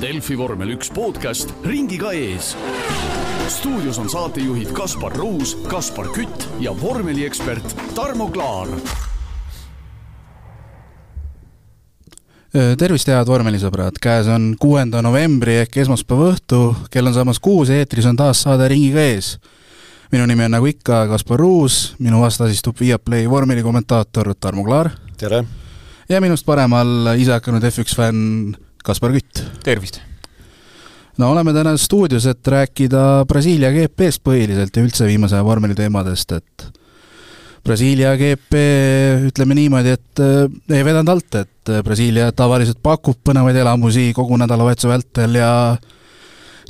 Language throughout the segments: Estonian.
Delfi vormel üks podcast ringiga ees. stuudios on saatejuhid Kaspar Ruus, Kaspar Kütt ja vormeliekspert Tarmo Klaar. tervist, head vormelisõbrad, käes on kuuenda novembri ehk esmaspäeva õhtu, kell on saamas kuus, eetris on taas saade Ringiga ees. minu nimi on nagu ikka Kaspar Ruus, minu vastas istub Viaplay vormelikommentaator Tarmo Klaar. tere! ja minust paremal ise hakanud F1 fänn Kaspar Kütt. tervist! no oleme täna stuudios, et rääkida Brasiilia GP-st põhiliselt ja üldse viimase aja vormeliteemadest, et Brasiilia GP, ütleme niimoodi, et äh, ei vedanud alt, et Brasiilia tavaliselt pakub põnevaid elamusi kogu nädalavahetuse vältel ja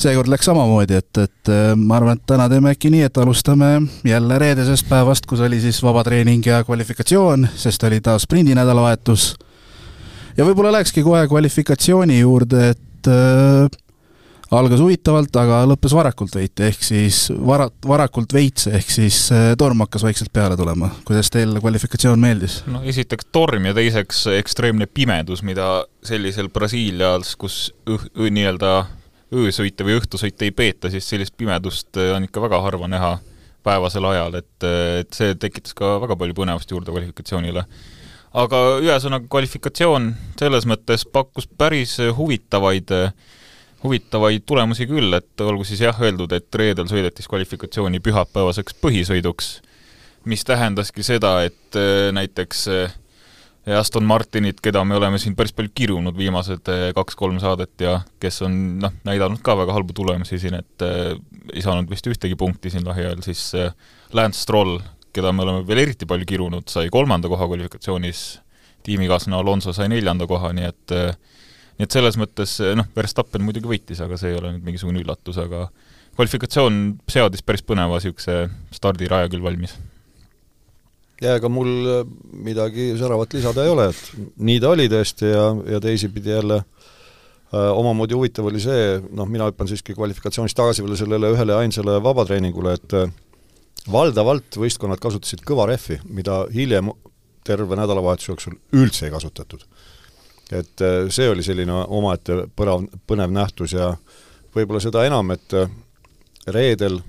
seekord läks samamoodi, et, et äh, ma arvan, et täna teeme äkki nii, et alustame jälle reedesest päevast, kus oli siis vabatreening ja kvalifikatsioon, sest oli taas sprindi nädalavahetus. Ja võib-olla lähekski kohe kvalifikatsiooni juurde, et äh, algas huvitavalt, aga lõppes varakult veiti, ehk siis vara, varakult veits, ehk siis äh, torm hakkas vaikselt peale tulema. kuidas teil kvalifikatsioon meeldis? no esiteks torm ja teiseks ekstreemne pimedus, mida sellisel Brasiilias, kus nii-öelda öösõite või õhtusõite ei peeta, siis sellist pimedust äh, on ikka väga harva näha päevasel ajal, et, et see tekitas ka väga palju põnevust juurde kvalifikatsioonile. Aga ühesõnaga, kvalifikatsioon selles mõttes pakkus päris huvitavaid huvitavaid tulemusi küll, et olgu siis jah öeldud, et reedel sõideti siis kvalifikatsiooni pühapäevaseks põhisõiduks, mis tähendaski seda, et äh, näiteks äh, Aston Martinit, keda me oleme siin päris palju kirunud viimased äh, kaks-kolm saadet ja kes on noh, näidanud ka väga halbu tulemusi siin, et ei saanud vist ühtegi punkti siin lähiajal, siis Lance Stroll, keda me oleme veel eriti palju kirunud, sai kolmanda koha kvalifikatsioonis, tiimikaaslane Alonso sai neljanda koha, nii et nii et selles mõttes noh, Verstappen muidugi võitis, aga see ei ole nüüd mingisugune üllatus, aga kvalifikatsioon seadis päris põneva niisuguse stardiraja küll valmis. ja ega mul midagi säravat lisada ei ole, et nii ta oli tõesti ja, ja teisipidi jälle äh, omamoodi huvitav oli see, noh, mina hüppan siiski kvalifikatsioonist tagasi veel sellele ühele ainsale vabatreeningule, et äh, valdavalt võistkonnad kasutasid kõva rehvi, mida hiljem terve nädalavahetuse jooksul üldse ei kasutatud. Et äh, see oli selline omaette põrav, põnev nähtus ja võib-olla seda enam, et äh, reedel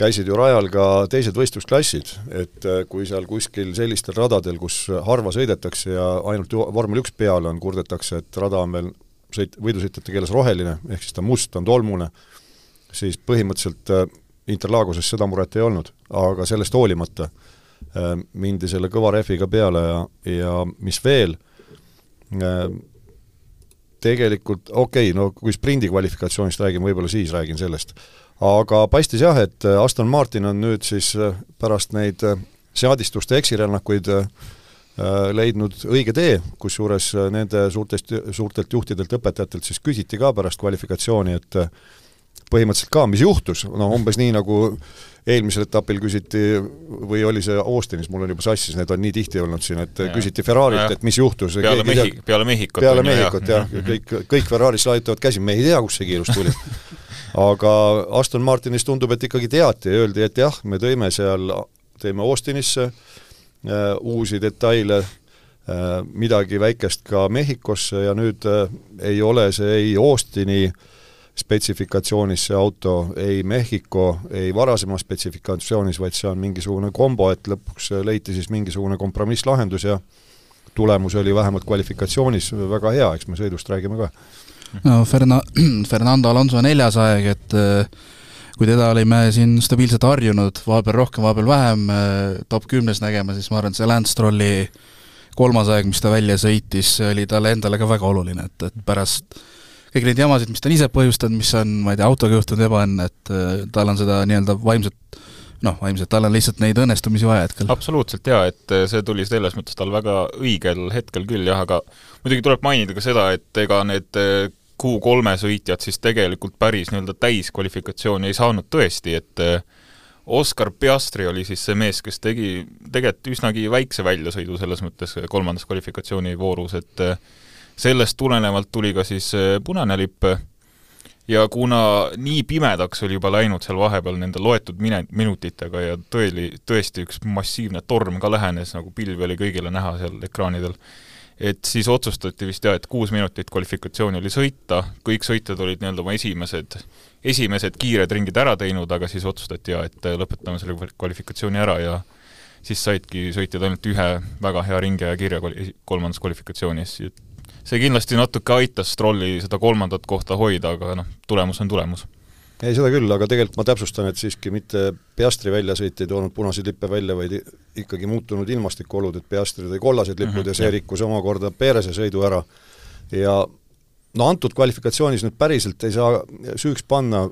käisid ju rajal ka teised võistlusklassid, et äh, kui seal kuskil sellistel radadel, kus harva sõidetakse ja ainult vormel üks peal on, kurdetakse, et rada on veel sõit-, võidusõitjate keeles roheline, ehk siis ta must, on tolmune, siis põhimõtteliselt Interlagoses seda muret ei olnud, aga sellest hoolimata mindi selle kõva rehviga peale ja, ja mis veel, Äh, tegelikult okei okay,, no kui sprindi kvalifikatsioonist räägime, võib-olla siis räägin sellest. aga paistis jah, et äh, Aston Martin on nüüd siis äh, pärast neid seadistuste eksirännakuid leidnud õige tee, kusjuures nende suurtest, suurtelt juhtidelt, õpetajatelt siis küsiti ka pärast kvalifikatsiooni, et põhimõtteliselt ka, mis juhtus, no umbes nii, nagu eelmisel etapil küsiti või oli see Austinis, mul on juba sassis, need on nii tihti olnud siin, et ja. küsiti Ferrari't, et mis juhtus. peale Mehhi-, peale Mehhikut. peale Mehhikut jah ja., kõik, kõik Ferraris laiutavad käsi, me ei tea, kust see kiirus tuli aga Aston Martinis tundub, et ikkagi teati ja öeldi, et jah, me tõime seal, tõime Austinisse äh, uusi detaile äh,, midagi väikest ka Mehhikosse ja nüüd äh, ei ole see ei Austini äh, spetsifikatsioonis see auto ei Mehhiko, ei varasemas spetsifikatsioonis, vaid see on mingisugune kombo, et lõpuks leiti siis mingisugune kompromisslahendus ja tulemus oli vähemalt kvalifikatsioonis väga hea, eks me sõidust räägime ka. no Ferna-, Fernando Alonso neljas aeg, et äh, kui teda olime siin stabiilselt harjunud, vahepeal rohkem, vahepeal vähem äh, top kümnes nägema, siis ma arvan, et see Lance Strolli kolmas aeg, mis ta välja sõitis, oli talle endale ka väga oluline, et, et pärast kõik neid jamasid, mis ta on ise põhjustanud, mis on, ma ei tea, autoga juhtunud ebaõnne, et äh, tal on seda nii-öelda vaimset noh, vaimselt tal on lihtsalt neid õnnestumisi vaja hetkel. absoluutselt jaa, et äh, see tuli selles mõttes tal väga õigel hetkel küll jah, aga muidugi tuleb mainida ka seda, et ega need äh, Q3 sõitjad siis tegelikult päris nii-öelda täiskvalifikatsiooni ei saanud tõesti, et Oskar Piastri oli siis see mees, kes tegi tegelikult üsnagi väikse väljasõidu selles mõttes kolmandas kvalifikatsioonivoorus, et sellest tulenevalt tuli ka siis äh, punane lipp ja kuna nii pimedaks oli juba läinud seal vahepeal nende loetud mine-, minutitega ja tõeli, tõesti üks massiivne torm ka lähenes, nagu pilvi oli kõigile näha seal ekraanidel, et siis otsustati vist jah, et kuus minutit kvalifikatsiooni oli sõita, kõik sõitjad olid nii-öelda oma esimesed, esimesed kiired ringid ära teinud, aga siis otsustati jah, et lõpetame selle kvalifikatsiooni ära ja siis saidki sõitjad ainult ühe väga hea ringiaja kirja kolmandas kvalifikatsioonis. See kindlasti natuke aitas Strolli seda kolmandat kohta hoida, aga noh, tulemus on tulemus ei, seda küll, aga tegelikult ma täpsustan, et siiski mitte Peastri väljasõit ei toonud punaseid lippe välja, vaid ikkagi muutunud ilmastikuolud, et Peastri tõi kollased lipud mm -hmm, ja see rikkus omakorda Perese sõidu ära. ja no antud kvalifikatsioonis nüüd päriselt ei saa süüks panna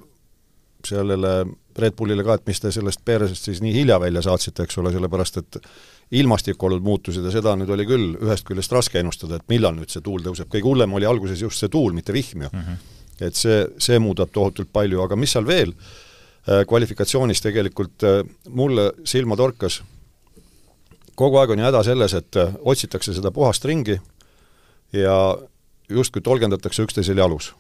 sellele Red Bullile ka, et mis te sellest Peresest siis nii hilja välja saatsite, eks ole, sellepärast et ilmastikuolud muutusid ja seda nüüd oli küll ühest küljest raske ennustada, et millal nüüd see tuul tõuseb, kõige hullem oli alguses just see tuul, mitte vihm ju mm. -hmm et see, see muudab tohutult palju, aga mis seal veel äh, kvalifikatsioonis tegelikult äh, mulle silma torkas, kogu aeg on ju häda selles, et äh, otsitakse seda puhast ringi ja justkui tolgendatakse üksteisel jalus.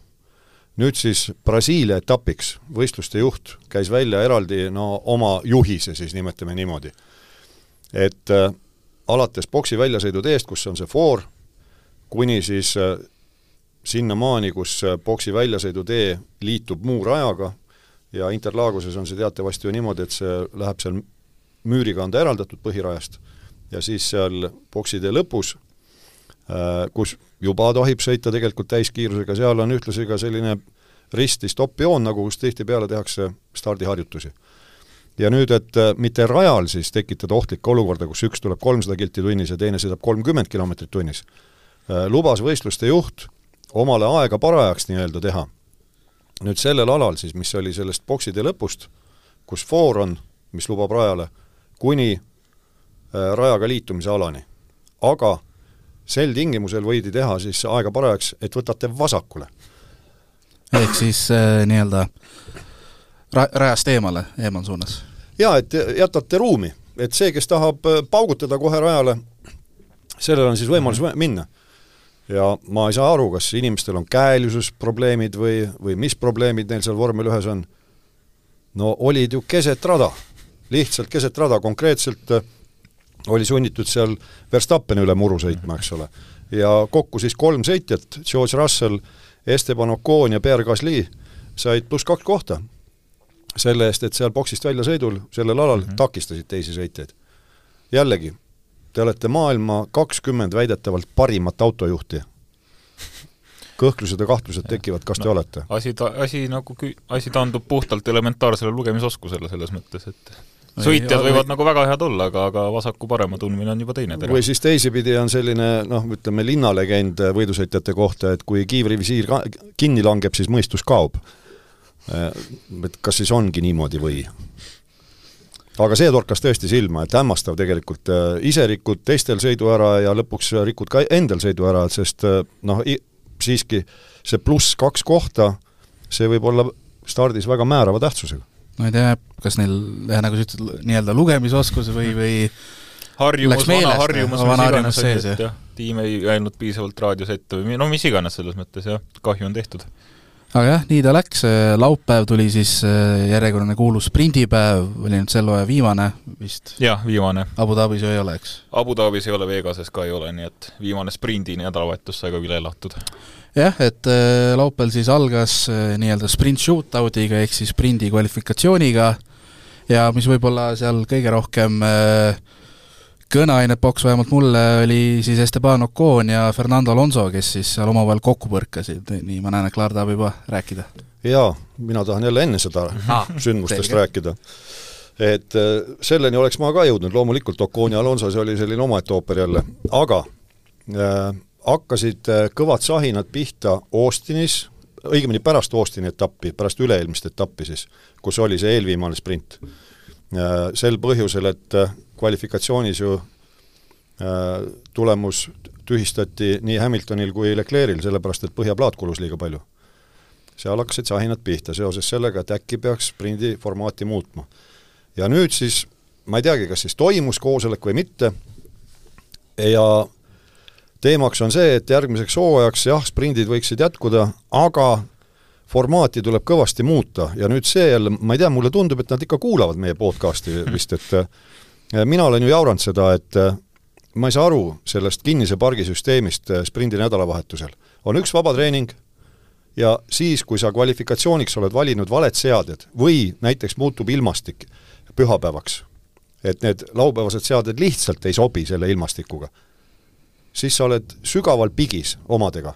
nüüd siis Brasiilia etapiks võistluste juht käis välja eraldi no oma juhise siis, nimetame niimoodi. Et äh, alates boksi väljasõidu teest, kus on see foor, kuni siis äh, sinnamaani, kus äh, boksi väljasõidutee liitub muu rajaga ja Interlaguses on see teatavasti ju niimoodi, et see läheb seal ta eraldatud põhirajast ja siis seal boksitee lõpus, äh, kus juba tohib sõita tegelikult täiskiirusega, seal on ühtlasi ka selline risti stopp-joon, nagu kus tihtipeale tehakse stardiharjutusi. Ja nüüd, et äh, mitte rajal siis tekitada ohtlikku olukorda, kus üks tuleb kolmsada kilti tunnis ja teine sõidab kolmkümmend kilomeetrit tunnis, lubas võistluste juht omale aega parajaks nii-öelda teha. nüüd sellel alal siis, mis oli sellest bokside lõpust, kus foor on, mis lubab rajale, kuni äh, rajaga liitumise alani. aga sel tingimusel võidi teha siis aega parajaks, et võtate vasakule. ehk siis äh, nii-öelda ra-, rajast eemale, eemalsuunas? jaa, et jätate ruumi, et see, kes tahab äh, paugutada kohe rajale, sellel on siis võimalus -hmm. minna ja ma ei saa aru, kas inimestel on käelisusprobleemid või, või mis probleemid neil seal vormel ühes on. no olid ju keset rada, lihtsalt keset rada, konkreetselt äh, oli sunnitud seal Verstappeni üle muru sõitma, eks ole. ja kokku siis kolm sõitjat, George Russell, Esteban Ocon ja Pierre Gasly, said pluss kaks kohta selle eest, et seal boksist väljasõidul sellel alal mm -hmm. takistasid teisi sõitjaid. jällegi, te olete maailma kakskümmend väidetavalt parimat autojuhti. kõhklused ja kahtlused tekivad, kas no, te olete? asi ta, asi nagu kü-, asi taandub puhtalt elementaarsele lugemisoskusele selles mõttes, et sõitjad võivad või... nagu väga head olla, aga, aga vasaku-parema tundmine on juba teine tera. või siis teisipidi on selline noh, ütleme linnalegend võidusõitjate kohta, et kui kiivrivisiir kinni langeb, siis mõistus kaob. Et kas siis ongi niimoodi või? aga see torkas tõesti silma, et hämmastav tegelikult, äh, ise rikud teistel sõidu ära ja lõpuks rikud ka endal sõidu ära, sest äh, noh, siiski see pluss kaks kohta, see võib olla stardis väga määrava tähtsusega. ma ei tea, kas neil, nagu sa ütled, nii-öelda lugemisoskus või, või harjumus, vana harjumus, mis iganes et jah, tiim ei öelnud piisavalt raadios ette või no mis iganes selles mõttes jah, kahju on tehtud aga jah, nii ta läks, laupäev tuli siis äh, järjekordne kuulus sprindipäev, oli nüüd sel hooaja viimane vist? jah, viimane. Abu Dhabis ju ei ole, eks? Abu Dhabis ei ole, Vegases ka ei ole, nii et viimane sprindi nädalavahetus sai ka üle elatud. jah, et äh, laupäeval siis algas äh, nii-öelda sprint shootoutiga ehk siis sprindi kvalifikatsiooniga ja mis võib-olla seal kõige rohkem äh, kõneainet pakkus vähemalt mulle, oli siis Esteban Ocon ja Fernando Alonso, kes siis seal omavahel kokku põrkasid, nii ma näen, et Klaar tahab juba rääkida. jaa, mina tahan jälle enne seda ah, sündmustest selge. rääkida. et äh, selleni oleks ma ka jõudnud, loomulikult Ocon ja Alonso, see oli selline omaette ooper jälle, aga äh, hakkasid äh, kõvad sahinad pihta Austinis, õigemini pärast Austini etappi, pärast üle-eelmist etappi siis, kus oli see eelviimane sprint äh,. Sel põhjusel, et kvalifikatsioonis ju äh, tulemus tühistati nii Hamiltonil kui Leclerc'il, sellepärast et põhjaplaat kulus liiga palju. seal hakkasid sahinad pihta seoses sellega, et äkki peaks sprindi formaati muutma. ja nüüd siis, ma ei teagi, kas siis toimus koosolek või mitte, ja teemaks on see, et järgmiseks hooajaks jah, sprindid võiksid jätkuda, aga formaati tuleb kõvasti muuta ja nüüd see jälle, ma ei tea, mulle tundub, et nad ikka kuulavad meie podcast'i vist, et mina olen ju jauranud seda, et äh, ma ei saa aru sellest kinnise pargi süsteemist äh, sprindi nädalavahetusel. on üks vaba treening ja siis, kui sa kvalifikatsiooniks oled valinud valed seaded või näiteks muutub ilmastik pühapäevaks, et need laupäevased seaded lihtsalt ei sobi selle ilmastikuga, siis sa oled sügaval pigis omadega.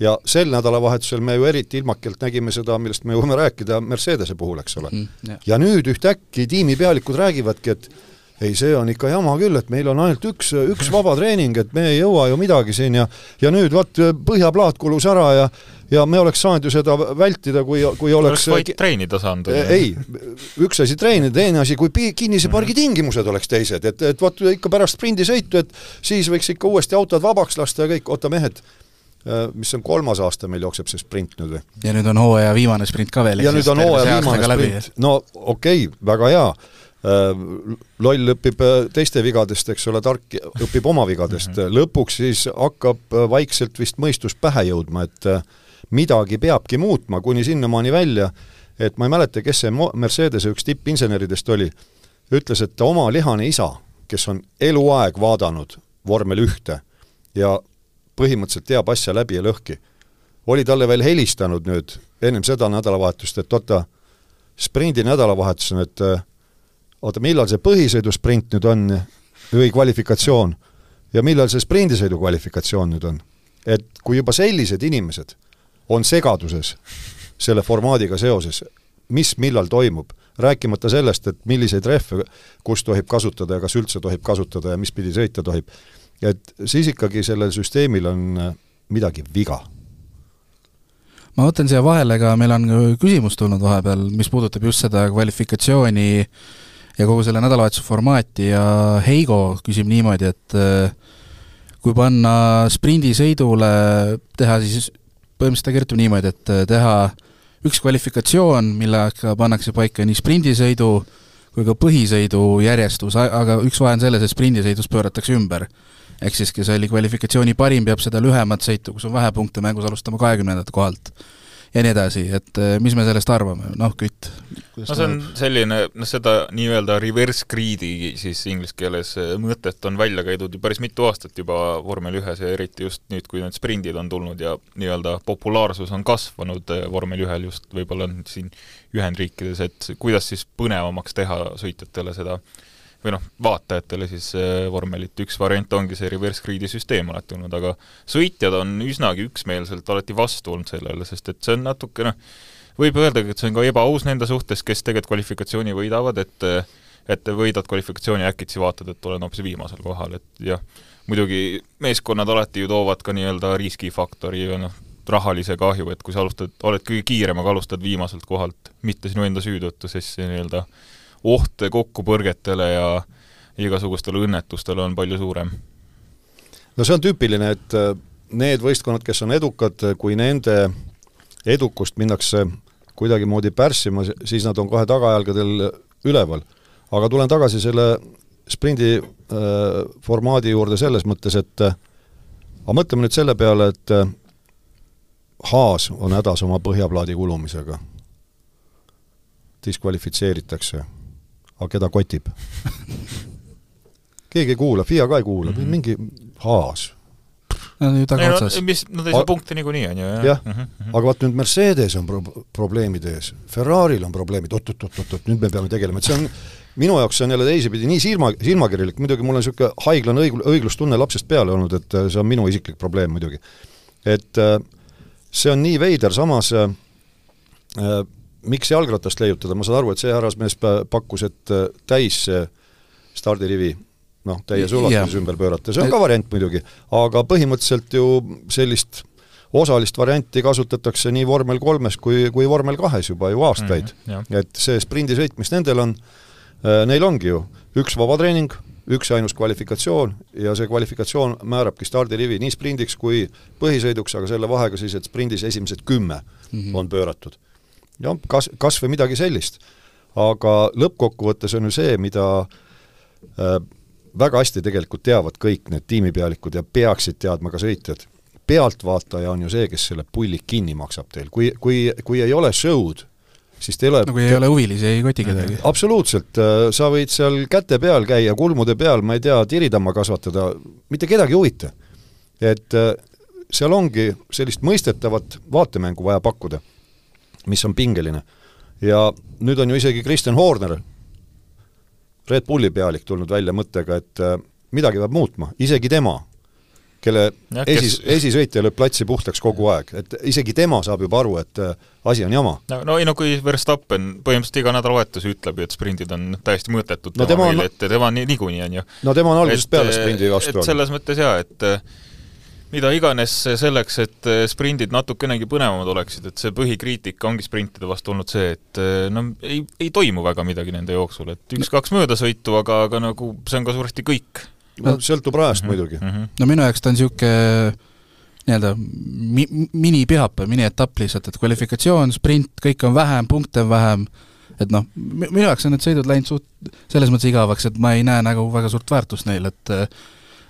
ja sel nädalavahetusel me ju eriti ilmakelt nägime seda, millest me jõuame rääkida Mercedese puhul, eks ole mm,. ja nüüd ühtäkki tiimipealikud räägivadki, et ei, see on ikka jama küll, et meil on ainult üks, üks vaba treening, et me ei jõua ju midagi siin ja ja nüüd vot põhjaplaat kulus ära ja ja me oleks saanud ju seda vältida, kui, kui oleks oleks vaid treenida saanud. ei, üks asi treenida, teine asi, kui kinnise pargi mhm. tingimused oleks teised, et, et vot ikka pärast sprindisõitu, et siis võiks ikka uuesti autod vabaks lasta ja kõik, oota mehed, äh, mis on kolmas aasta meil jookseb see sprint nüüd või? ja nüüd on hooaja viimane sprint ka veel. ja nüüd on hooaja viimane sprint, no okei okay,, väga hea loll õpib äh, teiste vigadest, eks ole, tark õpib oma vigadest mm, -hmm. lõpuks siis hakkab äh, vaikselt vist mõistus pähe jõudma, et midagi peabki muutma, kuni sinnamaani välja, et ma ei mäleta, kes see Mercedese üks tippinseneridest oli, ütles, et oma lihane isa, kes on eluaeg vaadanud vormel ühte ja põhimõtteliselt teab asja läbi ja lõhki, oli talle veel helistanud nüüd ennem seda nädalavahetust, et oota, sprindi nädalavahetus on, et oota, millal see põhisõidusprint nüüd on või kvalifikatsioon? Ja millal see sprindisõidu kvalifikatsioon nüüd on? et kui juba sellised inimesed on segaduses selle formaadiga seoses, mis millal toimub, rääkimata sellest, et milliseid rehve kus tohib kasutada ja kas üldse tohib kasutada ja mis pidi sõita tohib, et siis ikkagi sellel süsteemil on midagi viga. Ma mõtlen siia vahele ka, meil on küsimus tulnud vahepeal, mis puudutab just seda kvalifikatsiooni ja kogu selle nädalavahetuse formaati ja Heigo küsib niimoodi, et äh, kui panna sprindisõidule, teha siis, põhimõtteliselt ta kirjutab niimoodi, et äh, teha üks kvalifikatsioon, millega pannakse paika nii sprindisõidu kui ka põhisõidu järjestus, aga üks vahe on selles, et sprindisõidus pööratakse ümber. ehk siis, kes oli kvalifikatsiooni parim, peab seda lühemat sõitu, kus on vähe punkte mängus, alustama kahekümnendat kohalt ja nii edasi, et eh, mis me sellest arvame, noh, Kütt? no see on selline, noh seda nii-öelda reverse grid'i siis inglise keeles eh, mõtet on välja käidud ju päris mitu aastat juba vormel ühes ja eriti just nüüd, kui need sprindid on tulnud ja nii-öelda populaarsus on kasvanud eh, vormel ühel just võib-olla siin Ühendriikides, et kuidas siis põnevamaks teha sõitjatele seda äh, või noh, vaatajatele siis äh, vormelit, üks variant ongi see reverse grid'i süsteem alati olnud, aga sõitjad on üsnagi üksmeelselt alati vastu olnud sellele, sest et see on natuke noh, võib öeldagi, et see on ka ebaaus nende suhtes, kes tegelikult kvalifikatsiooni võidavad, et et võidad kvalifikatsiooni, äkitsi vaatad, et olen hoopis viimasel kohal, et jah, muidugi meeskonnad alati ju toovad ka nii-öelda riskifaktori ja noh, rahalise kahju, et kui sa alustad, oled kõige kiirem, aga alustad viimaselt kohalt, mitte sinu enda süü tõttu, siis see nii-öelda oht kokkupõrgetele ja igasugustele õnnetustele on palju suurem. no see on tüüpiline, et äh, need võistkonnad, kes on edukad, kui nende edukust minnakse kuidagimoodi pärssima, siis nad on kohe tagajalgadel üleval. aga tulen tagasi selle sprindi äh, formaadi juurde selles mõttes, et äh, aga mõtleme nüüd selle peale, et äh, Haas on hädas oma põhjaplaadi kulumisega. diskvalifitseeritakse aga keda kotib keegi ei kuula, FIA ka ei kuula mm, -hmm. mingi Haas. Nad on ju tagaotsas. mis, nad ei saa punkte niikuinii, on ju, jah. jah mm, -hmm. aga vaat nüüd Mercedes on pro-, probleemid ees, Ferrari'l on probleemid oot,, oot-oot-oot-oot, nüüd me peame tegelema, et see on minu jaoks see on jälle teisipidi nii silma, silmakirjalik, muidugi mul on niisugune haiglane õig-, õiglustunne lapsest peale olnud, et äh, see on minu isiklik probleem muidugi. et äh, see on nii veider, samas äh, miks jalgratast leiutada, ma saan aru, et see härrasmees pakkus, et äh, täis see stardirivi noh, täies ulatuses ümber pöörata, see on ka variant muidugi, aga põhimõtteliselt ju sellist osalist varianti kasutatakse nii vormel kolmes kui, kui vormel kahes juba ju aastaid. Mm. -hmm, et see sprindisõit, mis nendel on, äh, neil ongi ju üks vabatreening, üks ainus kvalifikatsioon ja see kvalifikatsioon määrabki stardirivi nii sprindiks kui põhisõiduks, aga selle vahega siis, et sprindis esimesed kümme mm -hmm. on pööratud jah, kas, kas või midagi sellist. aga lõppkokkuvõttes on ju see, mida äh, väga hästi tegelikult teavad kõik need tiimipealikud ja peaksid teadma ka sõitjad. pealtvaataja on ju see, kes selle pulli kinni maksab teil, kui, kui, kui ei ole show'd siis te ei ole nagu ei ole huvilisi, ei koti kedagi. absoluutselt, sa võid seal käte peal käia, kulmude peal, ma ei tea, tiritamma kasvatada, mitte kedagi ei huvita. et seal ongi sellist mõistetavat vaatemängu vaja pakkuda, mis on pingeline. ja nüüd on ju isegi Kristjan Horner, Red Bulli pealik, tulnud välja mõttega, et midagi peab muutma, isegi tema kelle ja, kes..., esisõitja lööb platsi puhtaks kogu aeg, et isegi tema saab juba aru, et äh, asi on jama. no, no ei no kui Verstappen põhimõtteliselt iga nädalavahetus ütleb ju, et sprindid on täiesti mõttetud no, tema, tema on, et tema on niikuinii, on ju. no tema on algusest peale sprindi vastu olnud. selles mõttes jaa, et äh, mida iganes selleks, et äh, sprindid natukenegi põnevamad oleksid, et see põhikriitika ongi sprintide vastu olnud see, et no ei, ei toimu väga midagi nende jooksul, et üks-kaks möödasõitu, aga, aga nagu see on ka suuresti kõik no sõltub rajast mm -hmm. muidugi mm. -hmm. no minu jaoks ta on niisugune nii-öelda mi-, minipühapäev, minietapp lihtsalt, et kvalifikatsioon, sprint, kõike on vähem, punkte on vähem, et noh, minu jaoks on need sõidud läinud suht selles mõttes igavaks, et ma ei näe nagu väga suurt väärtust neil, et äh,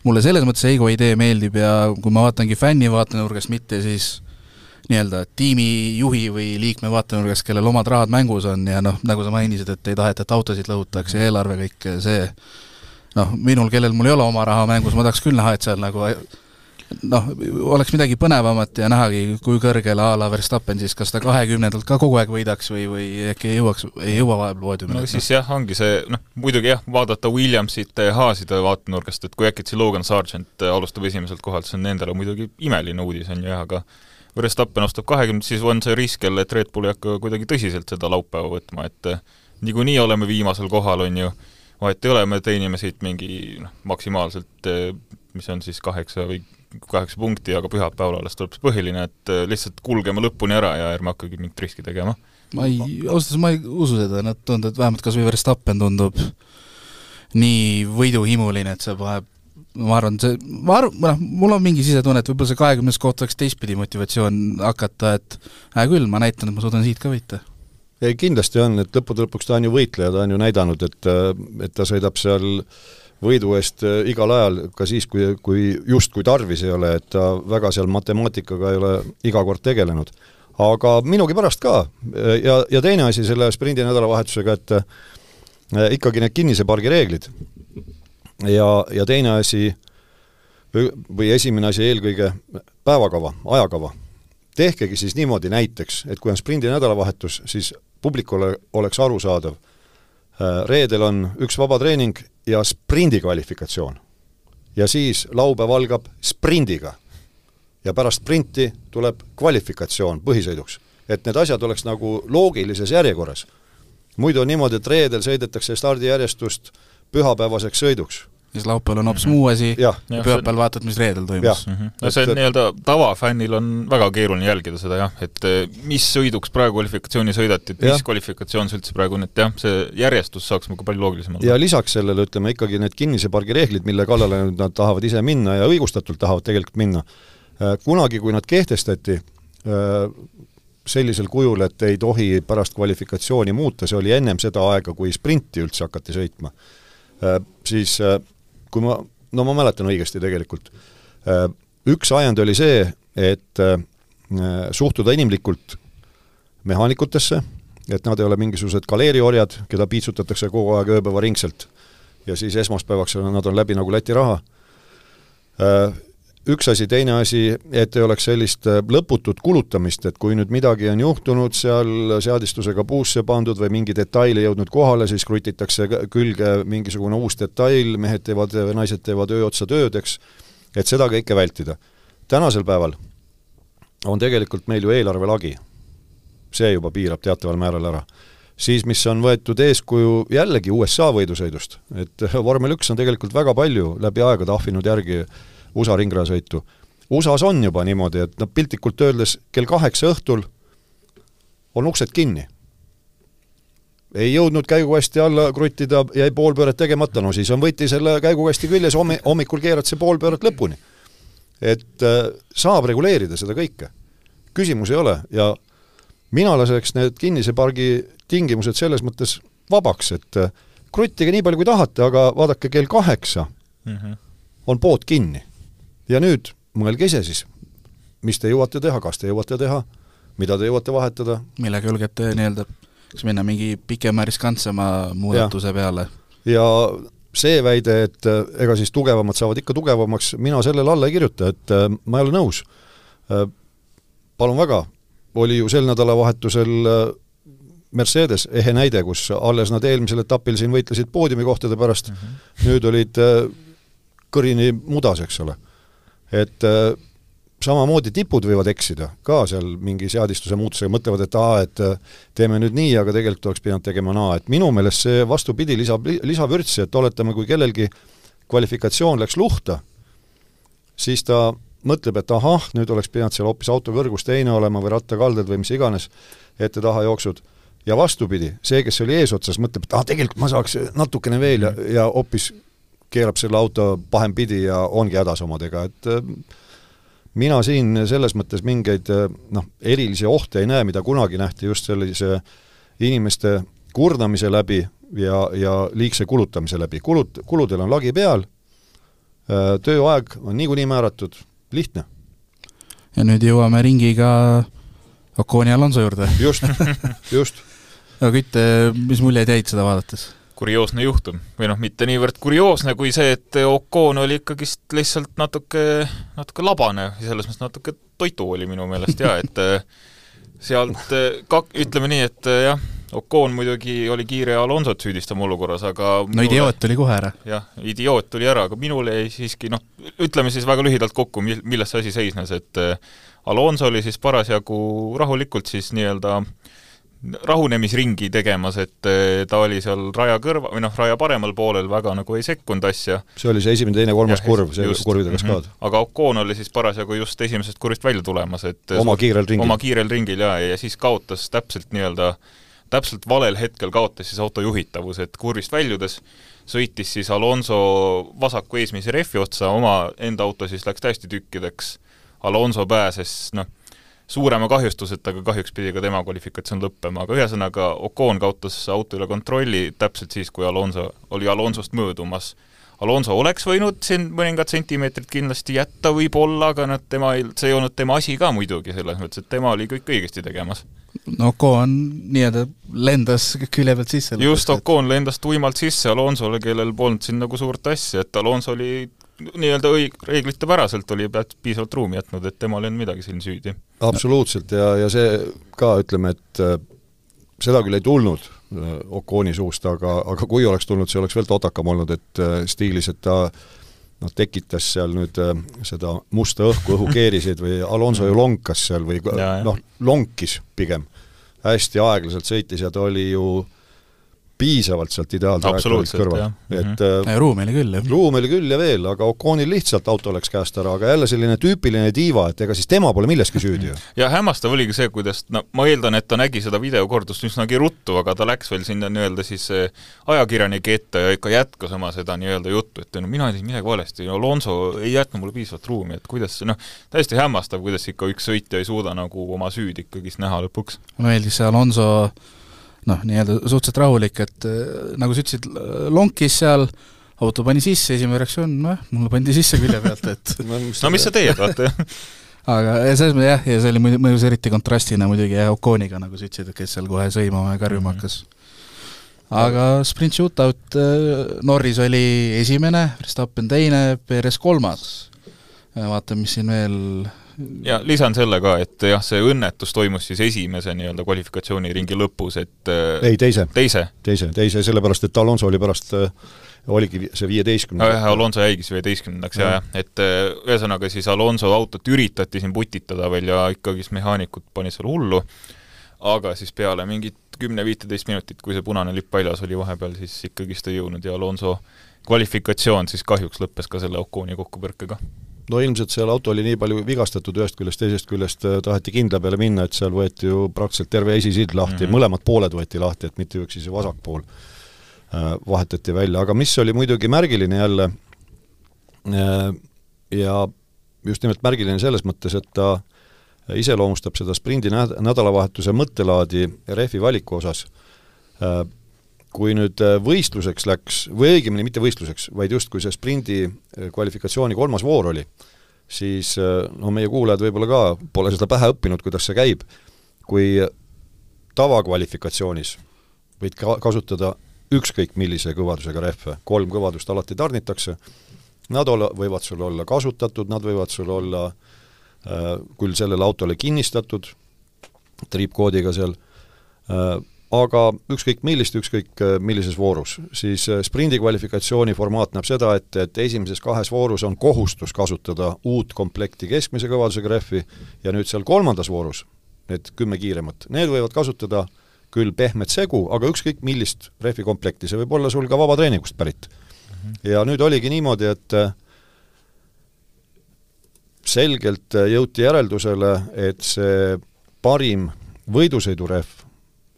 mulle selles mõttes Eigo idee meeldib ja kui ma vaatangi fänni vaatenurgast, mitte siis nii-öelda tiimijuhi või liikme vaatenurgast, kellel omad rahad mängus on ja noh, nagu sa mainisid, et ei taheta, et autosid lõhutakse eelarve kõik see, noh, minul, kellel mul ei ole oma raha mängus, ma tahaks küll näha, et seal nagu noh, oleks midagi põnevamat ja nähagi, kui kõrgele a la Verstappen siis kas ta kahekümnendalt ka kogu aeg võidaks või, või äkki ei jõuaks, ei jõua vahepeal poodiumile. no siis jah, ongi see, noh, muidugi jah, vaadata Williamsite ja Haaside vaatenurgast, et kui see Logan Sargent alustab esimeselt kohalt, see on nendele muidugi imeline uudis, on ju, jah, aga Verstappen ostab kahekümnendat, siis on see risk jälle, et Red Bull ei hakka kuidagi tõsiselt seda laupäeva võtma, et niikuinii oleme viimasel kohal, on ju, vahet ei ole, me teenime siit mingi noh, maksimaalselt eh, mis on siis kaheksa või kaheksa punkti, aga pühapäeval alles tuleb see põhiline, et eh, lihtsalt kulgeme lõpuni ära ja ärme hakkagi mingit riski tegema. ma ei, ausalt öeldes ma ei usu seda, nad tunduvad, vähemalt kas või Verstappen tundub nii võiduhimuline, et see paneb ma arvan, see, ma arvan, noh, mul on mingi sisetunne, et võib-olla see kahekümnes koht oleks teistpidi motivatsioon hakata, et hea küll, ma näitan, et ma suudan siit ka võita ei, kindlasti on, et lõppude lõpuks ta on ju võitleja, ta on ju näidanud, et, et ta sõidab seal võidu eest äh, igal ajal, ka siis, kui, kui justkui tarvis ei ole, et ta väga seal matemaatikaga ei ole iga kord tegelenud. aga minugi pärast ka. Ja, ja teine asi selle sprindi nädalavahetusega, et äh, ikkagi need kinnise pargi reeglid. Ja, ja teine asi või esimene asi eelkõige päevakava, ajakava. Tehkegi siis niimoodi näiteks, et kui on sprindi nädalavahetus, siis publikule oleks arusaadav, reedel on üks vaba treening ja sprindi kvalifikatsioon. ja siis laupäev algab sprindiga. ja pärast sprinti tuleb kvalifikatsioon põhisõiduks. et need asjad oleks nagu loogilises järjekorras. muidu on niimoodi, et reedel sõidetakse stardijärjestust pühapäevaseks sõiduks siis laupäeval on hoopis muu asi ja, ja pühapäeval vaatad, mis reedel toimus. Mm -hmm. no see on nii-öelda tavafännil on väga keeruline jälgida seda jah, et eh, mis sõiduks praegu kvalifikatsiooni sõidati, et mis ja. kvalifikatsioon see üldse praegu on, et jah, see järjestus saaks nagu palju loogilisem olla. ja lisaks sellele ütleme ikkagi need kinnise pargi reeglid, mille kallale nüüd nad tahavad ise minna ja õigustatult tahavad tegelikult minna, äh, kunagi, kui nad kehtestati, äh, sellisel kujul, et ei tohi pärast kvalifikatsiooni muuta, see oli ennem seda aega, kui sprinti üldse hakati sõitma, siis kui ma, no ma mäletan õigesti tegelikult, äh, üks ajend oli see, et äh, suhtuda inimlikult mehaanikutesse, et nad ei ole mingisugused kaleeriorjad, keda piitsutatakse kogu aeg ööpäevaringselt ja siis esmaspäevaks nad on läbi nagu Läti raha. Äh, üks asi, teine asi, et ei oleks sellist äh, lõputut kulutamist, et kui nüüd midagi on juhtunud seal seadistusega puusse pandud või mingi detail ei jõudnud kohale, siis krutitakse külge mingisugune uus detail, mehed teevad, naised teevad öö otsa tööd, eks, et seda kõike vältida. tänasel päeval on tegelikult meil ju eelarvelagi. see juba piirab teataval määral ära siis mis on võetud eeskuju jällegi USA võidusõidust, et vormel üks on tegelikult väga palju läbi aegade ahvinud järgi USA ringrajasõitu. USA-s on juba niimoodi, et noh, piltlikult öeldes kell kaheksa õhtul on uksed kinni. ei jõudnud käigukasti alla kruttida, jäi pool pööret tegemata, no siis on võti selle käigukasti küljes, hommi-, hommikul keerad see pool pööret lõpuni. et äh, saab reguleerida seda kõike. küsimus ei ole ja mina laseks need kinnise pargi tingimused selles mõttes vabaks, et äh, kruttige nii palju, kui tahate, aga vaadake, kell kaheksa mm -hmm. on pood kinni ja nüüd mõelge ise siis, mis te jõuate teha, kas te jõuate teha, mida te jõuate vahetada. millega julgete nii-öelda kas minna mingi pikema riskantsema muudatuse ja. peale? ja see väide, et äh, ega siis tugevamad saavad ikka tugevamaks, mina sellele alla ei kirjuta, et äh, ma ei ole nõus. Äh, palun väga, oli ju sel nädalavahetusel Mercedes ehe näide, kus alles nad eelmisel etapil siin võitlesid poodiumikohtade pärast mm, -hmm. nüüd olid kõrini mudas, eks ole. Et samamoodi tipud võivad eksida ka seal mingi seadistuse muutusega, mõtlevad, et aa, et äh, teeme nüüd nii, aga tegelikult oleks pidanud tegema naa, et minu meelest see vastupidi, lisab, lisavürtsi, et oletame, kui kellelgi kvalifikatsioon läks luhta, siis ta mõtleb, et ahah, nüüd oleks pidanud seal hoopis auto kõrgus teine olema või rattakalded või mis iganes, ette-taha jooksud, ja vastupidi, see, kes oli eesotsas, mõtleb, et ah, tegelikult ma saaks natukene veel ja, ja hoopis keerab selle auto pahempidi ja ongi hädas omadega, et äh, mina siin selles mõttes mingeid noh, erilisi ohte ei näe, mida kunagi nähti just sellise inimeste kurnamise läbi ja, ja liigse kulutamise läbi. kulud, kuludel on lagi peal, tööaeg on niikuinii määratud, lihtne. ja nüüd jõuame ringiga Oconi Alonso juurde. just, just. no Kütt, mis muljed jäid seda vaadates? Kurioosne juhtum või noh, mitte niivõrd kurioosne kui see, et Ocon oli ikkagist lihtsalt natuke, natuke labane, selles mõttes natuke toitu oli minu meelest ja et äh, sealt äh, kak-, ütleme nii, et äh, jah, Ocon muidugi oli kiire Alonsot süüdistama olukorras, aga no minule, idioot tuli kohe ära. jah, idioot tuli ära, aga minule jäi siiski noh, ütleme siis väga lühidalt kokku, mil-, milles see asi seisnes, et Alonso oli siis parasjagu rahulikult siis nii-öelda äh, rahunemisringi tegemas, et eh, ta oli seal raja kõrva, või noh, raja paremal poolel väga nagu ei sekkunud asja. see oli see esimene, teine, kolmas ja, kurv, see just, kurvide kaskaad mm. -hmm. aga Ocon oli siis parasjagu just esimesest kurvist välja tulemas, et oma kiirel ringil. oma kiirel ringil jaa, ja siis kaotas täpselt nii-öelda, täpselt valel hetkel kaotas siis auto juhitavus, et kurvist väljudes sõitis siis Alonso vasaku eesmise rehvi otsa, oma enda auto siis läks täiesti tükkideks, Alonso pääses noh, suurema kahjustuseta, aga kahjuks pidi ka tema kvalifikatsioon lõppema, aga ühesõnaga Ocon kaotas auto üle kontrolli täpselt siis, kui Alonso oli Alonsost möödumas. Alonso oleks võinud siin mõningad sentimeetrid kindlasti jätta võib-olla, aga noh, tema ei, see ei olnud tema asi ka muidugi, selles mõttes, et tema oli kõik õigesti tegemas. no Ocon nii-öelda lendas külje pealt sisse. just, Ocon lendas tuimalt sisse Alonsole, kellel polnud siin nagu suurt asja, et Alonso oli nii-öelda õig-, reeglitepäraselt oli piisavalt ruumi jätnud, et temal ei olnud midagi siin süüdi. absoluutselt ja, ja see ka, ütleme, et äh, seda küll ei tulnud äh, Oconi suust, aga, aga kui oleks tulnud, see oleks veel totakam olnud, et äh, stiilis, et ta noh, tekitas seal nüüd seda musta õhku, õhukeeriseid või Alonso ju lonkas seal või noh, lonkis pigem. hästi aeglaselt sõitis ja ta oli ju piisavalt sealt ideaaltrajektoorilt kõrval, et mm -hmm. ruumi oli küll, jah. ruumi oli küll ja veel, aga Oconil lihtsalt auto läks käest ära, aga jälle selline tüüpiline diiva, et ega siis tema pole milleski süüdi ju. ja hämmastav oligi see, kuidas no ma eeldan, et ta nägi seda videokordust üsnagi ruttu, aga ta läks veel sinna nii-öelda siis eh, ajakirjanike ette ja ikka jätkas oma seda nii-öelda juttu, et no mina tegin midagi valesti, Alonso ei jätnud mulle piisavalt ruumi, et kuidas noh, täiesti hämmastav, kuidas ikka üks sõitja ei suuda nagu oma süüd ikkagist näha lõpuks. mulle meeldis see Alonso noh, nii-öelda suhteliselt rahulik, et äh, nagu sa ütlesid, lonkis seal, auto pani sisse, esimene reaktsioon, nojah, mulle pandi sisse külje pealt, et no mis sa teed, vaata aga selles mõttes jah, ja see oli muidu, mõjus eriti kontrastina muidugi jah, Oconiga, nagu sa ütlesid, et kes seal kohe sõimama ja karjuma mm -hmm. hakkas. aga sprint shootout, äh, Norris oli esimene, Verstappen teine, Perez kolmas. vaatame, mis siin veel ja lisan selle ka, et jah, see õnnetus toimus siis esimese nii-öelda kvalifikatsiooniringi lõpus, et äh, ei, teise. teise? teise, teise, sellepärast et Alonso oli pärast äh, oligi see viieteistkümnes. jah, Alonso jäigi siis viieteistkümnendaks ja, ja et äh, ühesõnaga siis Alonso autot üritati siin putitada veel ja ikkagist mehaanikud panid seal hullu, aga siis peale mingit kümne-viiteist minutit, kui see punane lipp väljas oli vahepeal, siis ikkagist ei jõudnud ja Alonso kvalifikatsioon siis kahjuks lõppes ka selle Oconi kokkupõrkega no ilmselt seal auto oli nii palju vigastatud ühest küljest, teisest küljest äh, taheti kindla peale minna, et seal võeti ju praktiliselt terve esisild lahti mm, -hmm. mõlemad pooled võeti lahti, et mitte üksi see vasak pool äh, vahetati välja, aga mis oli muidugi märgiline jälle äh, ja just nimelt märgiline selles mõttes, et ta iseloomustab seda sprindi nädalavahetuse mõttelaadi rehvi valiku osas kui nüüd äh, võistluseks läks, või õigemini mitte võistluseks, vaid justkui see sprindi äh, kvalifikatsiooni kolmas voor oli, siis äh, no meie kuulajad võib-olla ka pole seda pähe õppinud, kuidas see käib, kui tavakvalifikatsioonis võid ka kasutada ükskõik millise kõvadusega rehve, kolm kõvadust alati tarnitakse, nad olla, võivad sul olla kasutatud, nad võivad sul olla äh, küll sellele autole kinnistatud, triipkoodiga seal äh,, aga ükskõik millist, ükskõik äh, millises voorus, siis äh, sprindi kvalifikatsiooni formaat näeb seda, et, et esimeses kahes voorus on kohustus kasutada uut komplekti keskmise kõvadusega rehvi ja nüüd seal kolmandas voorus, need kümme kiiremat, need võivad kasutada küll pehmet segu, aga ükskõik millist rehvikomplekti, see võib olla sul ka vabatreeningust pärit mm. -hmm. ja nüüd oligi niimoodi, et äh, selgelt jõuti järeldusele, et see parim võidusõidurehv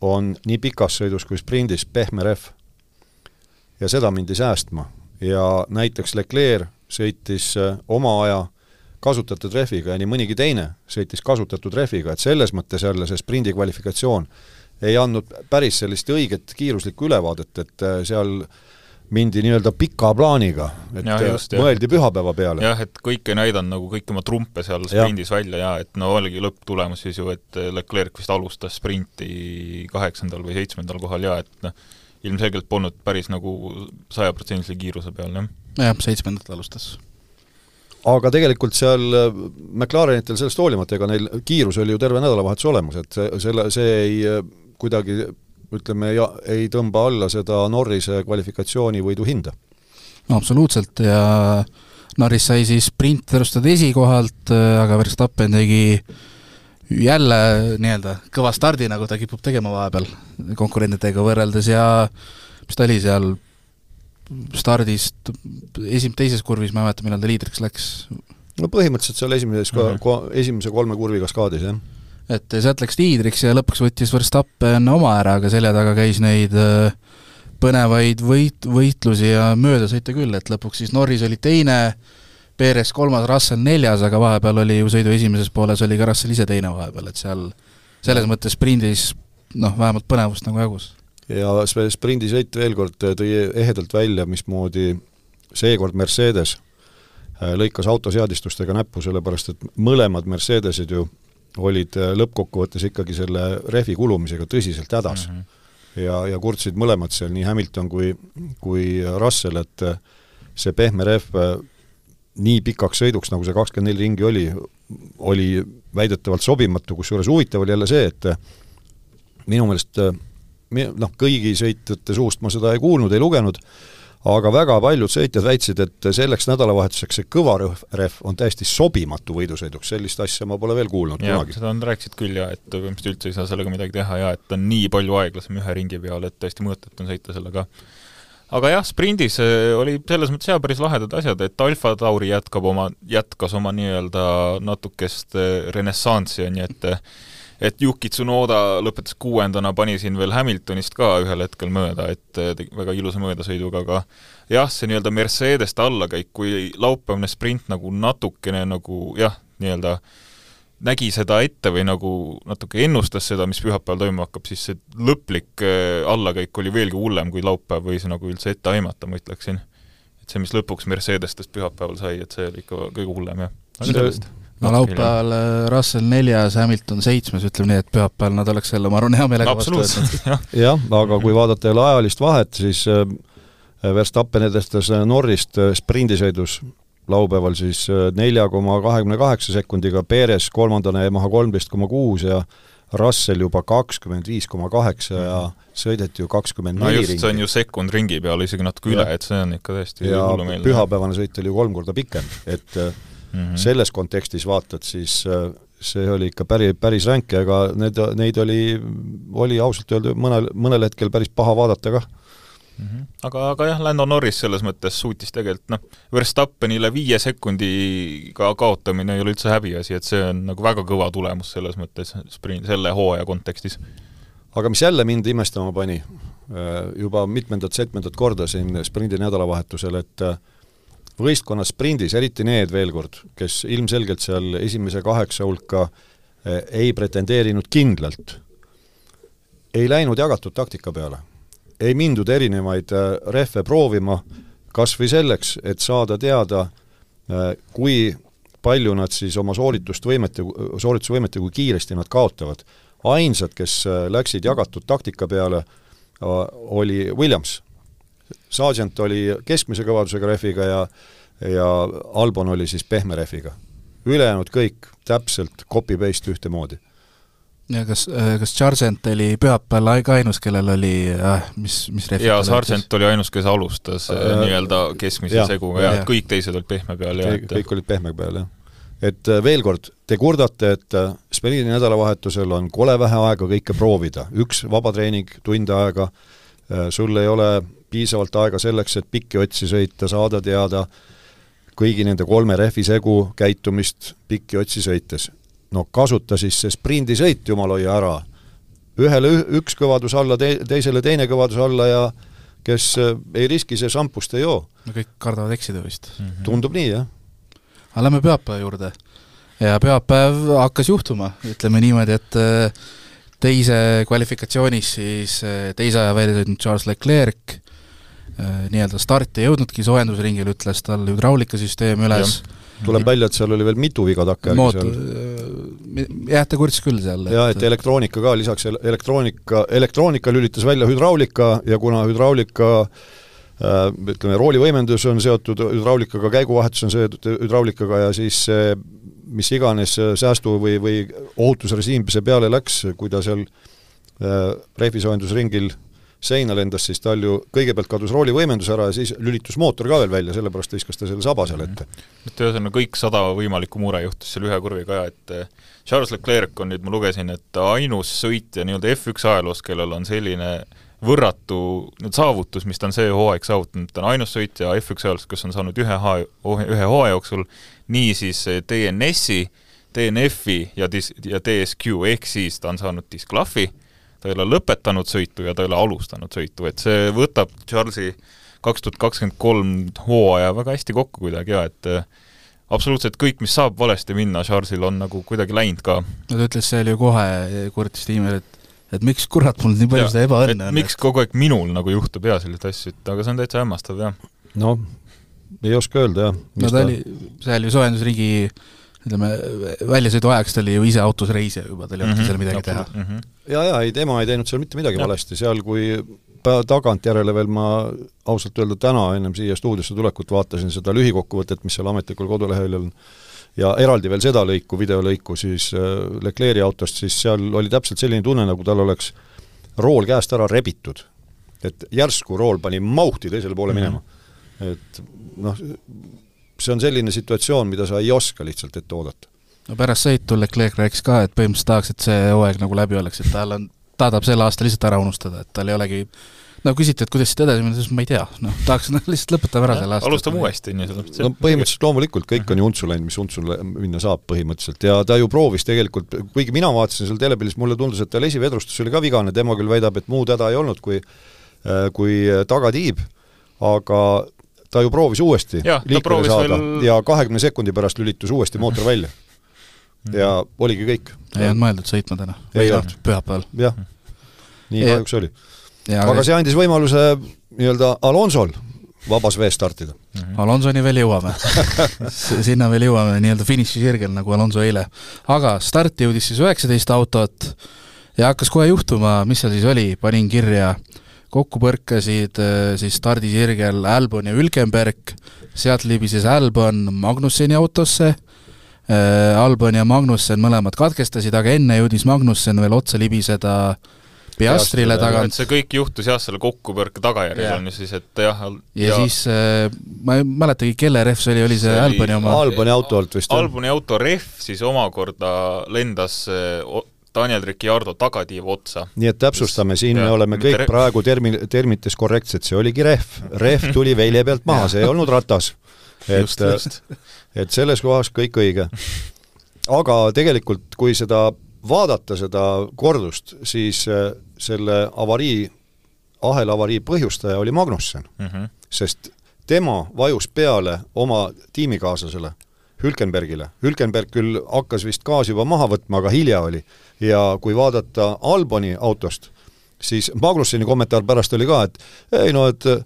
on nii pikas sõidus kui sprindis pehme rehv. ja seda mindi säästma ja näiteks Leclerc sõitis äh, oma aja kasutatud rehviga ja nii mõnigi teine sõitis kasutatud rehviga, et selles mõttes jälle see sprindi kvalifikatsioon ei andnud päris sellist õiget kiiruslikku ülevaadet, et äh, seal äh, mindi nii-öelda pika plaaniga, et ja, just, mõeldi pühapäeva peale. jah, et kõik ei näidanud nagu kõiki oma trumpe seal sprindis ja. välja ja et no oligi lõpptulemus siis ju, et Leclerc vist alustas sprinti kaheksandal või seitsmendal kohal ja et noh, ilmselgelt polnud päris nagu sajaprotsendilise kiiruse peal, jah. jah, seitsmendalt alustas. aga tegelikult seal äh, McLarenitel sellest hoolimata, ega neil kiirus oli ju terve nädalavahetus olemas, et selle, see ei äh, kuidagi ütleme, ei tõmba alla seda Norrise kvalifikatsioonivõidu hinda. no absoluutselt ja Norris sai siis sprint alustada esikohalt, aga Verstappen tegi jälle nii-öelda kõva stardi, nagu ta kipub tegema vahepeal konkurentidega võrreldes ja mis ta oli seal stardist esim-, teises kurvis, ma ei mäleta, millal ta liidriks läks. no põhimõtteliselt seal esimeses -hmm. ka, esimese kolme kurvi kaskaadis, jah et sealt läks liidriks ja lõpuks võttis Verstappen oma ära, aga selja taga käis neid äh, põnevaid võit, võitlusi ja möödasõite küll, et lõpuks siis Norris oli teine, Perez kolmas, Russell neljas, aga vahepeal oli ju sõidu esimeses pooles oli ka Russell ise teine vahepeal, et seal selles mõttes sprindis noh, vähemalt põnevust nagu jagus. ja sprindisõit veel kord tõi ehedalt välja, mismoodi seekord Mercedes äh, lõikas autoseadistustega näppu, sellepärast et mõlemad Mercedesed ju olid äh, lõppkokkuvõttes ikkagi selle rehvi kulumisega tõsiselt hädas mm. -hmm. ja, ja kurtsid mõlemad seal, nii Hamilton kui, kui Russell, et äh, see pehme rehv äh, nii pikaks sõiduks, nagu see kakskümmend neli ringi oli, oli väidetavalt sobimatu, kusjuures huvitav oli jälle see, et minu meelest noh, kõigi sõitjate suust ma seda ei kuulnud, ei lugenud, aga väga paljud sõitjad väitsid, et selleks nädalavahetuseks see kõva rehv on täiesti sobimatu võidusõiduks, sellist asja ma pole veel kuulnud ja, kunagi. seda on, rääkisid küll ja et põhimõtteliselt üldse ei saa sellega midagi teha ja et on nii palju aeglasem ühe ringi peal, et täiesti mõõtetu on sõita sellega. aga jah, sprindis äh, oli selles mõttes jah, päris lahedad asjad, et Alfa Tauri jätkab oma, jätkas oma nii-öelda natukest äh, renessanssi, on ju, et et Yuki Tsunoda lõpetas kuuendana, pani siin veel Hamiltonist ka ühel hetkel mööda, et tegi väga ilusa möödasõiduga, aga jah, see nii-öelda Mercedeste allakäik, kui laupäevane sprint nagu natukene nagu jah, nii-öelda nägi seda ette või nagu natuke ennustas seda, mis pühapäeval toimuma hakkab, siis see lõplik äh, allakäik oli veelgi hullem, kui laupäev võis nagu üldse ette aimata, ma ütleksin. et see, mis lõpuks Mercedestest pühapäeval sai, et see oli ikka kõige hullem, jah. No laupäeval äh, Russell neljas, Hamilton seitsmes, ütleme nii, et pühapäeval nad oleks selle, ma arvan, hea meelega vastu võtnud. jah, aga kui vaadata jälle ajalist vahet, siis äh, Verstappen edestas äh, Norrist sprindisõidus laupäeval siis nelja koma kahekümne kaheksa sekundiga, Perez kolmandana jäi maha kolmteist koma kuus ja Russell juba kakskümmend viis koma kaheksa ja sõideti ju kakskümmend neli ringi. see on ju sekund ringi peale, isegi natuke üle, et see on ikka täiesti hullumeelne. pühapäevane sõit oli ju kolm korda pikem, et mm -hmm. selles kontekstis vaatad, siis äh, see oli ikka päri, päris ränk ja ega need, neid oli, oli ausalt öelda mõnel, mõnel hetkel päris paha vaadata kah Mm -hmm. aga, aga jah, Lando Norris selles mõttes suutis tegelikult noh, Verstappenile viie sekundiga kaotamine ei ole üldse häbiasi, et see on nagu väga kõva tulemus selles mõttes sprint, selle hooaja kontekstis. aga mis jälle mind imestama pani, äh, juba mitmendat-setmendat korda siin sprindi nädalavahetusel, et äh, võistkonna sprindis, eriti need veel kord, kes ilmselgelt seal esimese kaheksa hulka eh, ei pretendeerinud kindlalt, ei läinud jagatud taktika peale. ei mindud erinevaid eh, rehve proovima, kas või selleks, et saada teada, eh, kui palju nad siis oma sooritust võimet ja, sooritusvõimet ja kui kiiresti nad kaotavad. ainsad, kes läksid jagatud taktika peale, oli Williams. Sargent oli keskmise kõvadusega rehviga ja ja Albon oli siis pehme rehviga. ülejäänud kõik täpselt copy-paste ühtemoodi. Ja kas, äh, kas Sargent oli pühapäeval ka ainus, kellel oli äh,, mis, mis jaa, Sargent oli ainus, kes alustas äh, äh nii-öelda keskmise ja, seguga ja, ja kõik teised olid pehme peal ja kõik, kõik olid pehme peal, jah. et äh, veel kord, te kurdate, et Spelini nädalavahetusel on kole vähe aega kõike proovida, üks vabatreening, tund aega, sul ei ole piisavalt aega selleks, et pikki otsi sõita, saada teada kõigi nende kolme rehvi segu käitumist pikki otsi sõites no kasuta siis see sprindisõit, jumal hoia ära. ühele üks kõvadus alla, te-, teisele teine kõvadus alla ja kes äh, ei riski, see šampust ei joo. no kõik kardavad eksida vist mm. -hmm. tundub nii, jah. aga lähme pühapäeva juurde. ja pühapäev hakkas juhtuma, ütleme niimoodi, et äh, teise kvalifikatsioonis siis äh, teise aja välja sõitnud Charles Leclerc nii-öelda starti ei jõudnudki, soojendusringil ütles tal hüdraulikasüsteem üles tuleb välja, et seal oli veel mitu viga takkajärgi Moot, seal. jah, ta kurtis küll seal. jaa, et elektroonika ka, lisaks elektroonika, elektroonika lülitas välja hüdraulika ja kuna hüdraulika äh, ütleme, roolivõimendus on seotud hüdraulikaga, käiguvahetus on seotud hüdraulikaga ja siis see mis iganes säästu- või, või ohutusrežiim see peale läks, kui ta seal äh, rehvisoojendusringil seina lendas, siis tal ju kõigepealt kadus roolivõimendus ära ja siis lülitus mootor ka veel välja, sellepärast viskas ta selle saba seal ette. Mhm. et ühesõnaga kõik sada võimalikku mure juhtus seal ühe kurviga ja et eh, Charles Leclerc on nüüd, ma lugesin, et ainus sõitja nii-öelda F1 ajaloos, kellel on selline võrratu saavutus, mis ta on see hooaeg saavutanud, ta on ainus sõitja F1 ajaloos, kes on saanud ühe haa-, ühe hooaja jooksul niisiis DNS-i, DNF-i ja dis-, ja DSQ, ehk siis ta on saanud disklahvi ta ei ole lõpetanud sõitu ja ta ei ole alustanud sõitu, et see võtab Charlesi kaks tuhat kakskümmend kolm hooaja väga hästi kokku kuidagi ja et äh, absoluutselt kõik, mis saab valesti minna, Charlesil on nagu kuidagi läinud ka. no ta ütles seal ju kohe, kurtis tiimil, et et miks kurat mul nii palju seda ebaõnne on. miks kogu aeg minul nagu juhtub ja selliseid asju, et aga see on täitsa hämmastav, jah. noh, ei oska öelda, jah. no ta, ta oli seal ju soojendusriigi ütleme, väljasõidu ajaks ta oli ju ise autos reisija juba, tal ei olnudki mm -hmm, seal midagi teha mm. -hmm. ja, ja ei, tema ei teinud seal mitte midagi ja. valesti, seal kui tagantjärele veel ma ausalt öelda täna ennem siia stuudiosse tulekut vaatasin seda lühikokkuvõtet, mis seal ametlikul kodulehel on, ja eraldi veel seda lõiku, videolõiku siis äh, Leclerc'i autost, siis seal oli täpselt selline tunne, nagu tal oleks rool käest ära rebitud. et järsku rool pani mauhti teisele poole mm -hmm. minema. et noh, see on selline situatsioon, mida sa ei oska lihtsalt ette oodata. no pärast sõitu Leclerc rääkis ka, et põhimõtteliselt tahaks, et see hooaeg nagu läbi oleks, et tal on, ta tahab selle aasta lihtsalt ära unustada, et tal ei olegi no küsiti, et kuidas siit edasi minna, siis ma ei tea, noh, tahaks no, lihtsalt lõpetame ära selle aasta. alustame uuesti, on ju, selles mõttes. no põhimõtteliselt loomulikult, kõik on ju untsu läinud, mis untsu minna saab põhimõtteliselt ja ta ju proovis tegelikult, kuigi mina vaatasin seal telepildis, mulle tundus, et tal esivedrustus oli ka vigane, tema küll väidab, et muud häda ei olnud kui kui tagatiib, aga ta ju proovis uuesti ja, liikvele saada veel... ja kahekümne sekundi pärast lülitus uuesti mootor välja. Mhm. ja oligi kõik. ei olnud mõeldud sõitma täna? ei olnud. pühapäeval? jah, nii kahjuks oli. aga see andis võimaluse nii-öelda Alonsol vabas vees startida mm. -hmm. Alonsoni veel jõuame sinna veel jõuame nii-öelda finišisirgel, nagu Alonso eile. aga starti jõudis siis üheksateist autot ja hakkas kohe juhtuma, mis seal siis oli, panin kirja äh, kokku põrkasid äh, siis stardisirgel Albon ja Hülkenberg, sealt libises Albon Magnusseni autosse, äh, Albon ja Magnussen mõlemad katkestasid, aga enne jõudis Magnussen veel otsa libiseda Piastrile tagant. see kõik juhtus jah, selle kokkupõrke tagajärjel on ju siis, et jah ja, ja siis äh, ma ei mäletagi, kelle rehv see oli, oli see, see Alboni oma? Alboni auto alt vist. Alboni auto rehv siis omakorda lendas Daniel Ricciardo tagatiiva otsa. nii et täpsustame, siin ja, me oleme kõik ref... praegu termi-, termites korrektsed, see oligi rehv. rehv tuli velje pealt maha, see ei olnud ratas. et, et selles kohas kõik õige. aga tegelikult, kui seda vaadata, seda kordust, siis äh, selle avarii, ahela avarii põhjustaja oli Magnussen mm. -hmm. sest tema vajus peale oma tiimikaaslasele Hülkenbergile. Hülkenberg küll hakkas vist gaasi juba maha võtma, aga hilja oli. ja kui vaadata Alboni autost, siis Magnusseni kommentaar pärast oli ka, et ei no, et äh,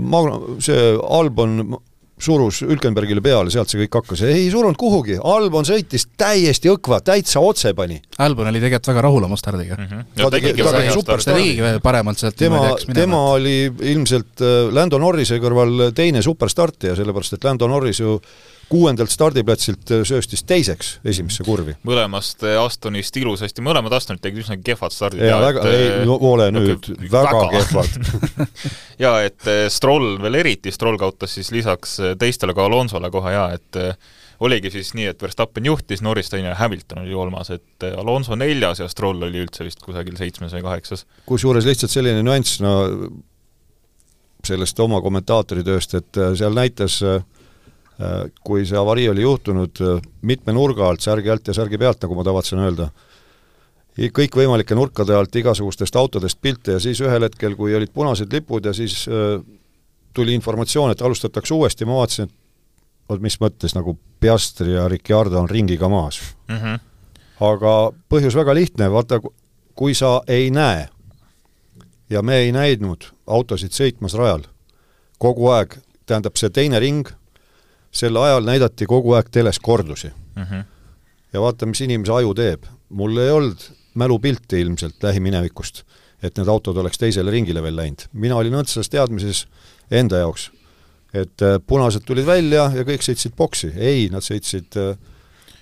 Mag-, see Albon surus Hülkenbergile peale, sealt see kõik hakkas, ei surunud kuhugi, Albon sõitis täiesti õkva, täitsa otse pani. Albon oli tegelikult väga rahul oma stardiga mm. -hmm. ta tegi, ta tegi super stardi. ta tegigi paremalt sealt tema, tema oli ilmselt äh, Lando Norrise kõrval teine superstartija, sellepärast et Lando Norris ju kuuendalt stardiplatsilt äh, sööstis teiseks esimesse kurvi. mõlemast äh, Astonist ilusasti, mõlemad Astonid tegid üsna kehvad stardid. jaa, väga, ei, no ole nüüd, väga, väga kehvad jaa, et Stroll veel eriti, Stroll kaotas siis lisaks teistele ka Alonsole kohe jaa, et oligi siis nii, et Verstappen juhtis, Norris teine ja Hamilton oli kolmas, et Alonso neljas ja Stroll oli üldse vist kusagil seitsmes või kaheksas. kusjuures lihtsalt selline nüanss, no sellest oma kommentaatori tööst, et seal näitas äh, Äh, kui see avarii oli juhtunud äh, mitme nurga alt, särgi alt ja särgi pealt, nagu ma tavatsen öelda, kõikvõimalike nurkade alt igasugustest autodest pilte ja siis ühel hetkel, kui olid punased lipud ja siis äh, tuli informatsioon, et alustatakse uuesti, ma vaatasin, et vot mis mõttes nagu Piastri ja Ricciardo on ringiga maas mm. -hmm. aga põhjus väga lihtne, vaata, kui sa ei näe ja me ei näinud autosid sõitmas rajal kogu aeg, tähendab see teine ring sel ajal näidati kogu aeg teles kordusi mm. -hmm. ja vaata, mis inimese aju teeb. mul ei olnud mälupilti ilmselt lähiminevikust, et need autod oleks teisele ringile veel läinud. mina olin õndsas teadmises enda jaoks, et äh, punased tulid välja ja kõik sõitsid boksi. ei, nad sõitsid äh,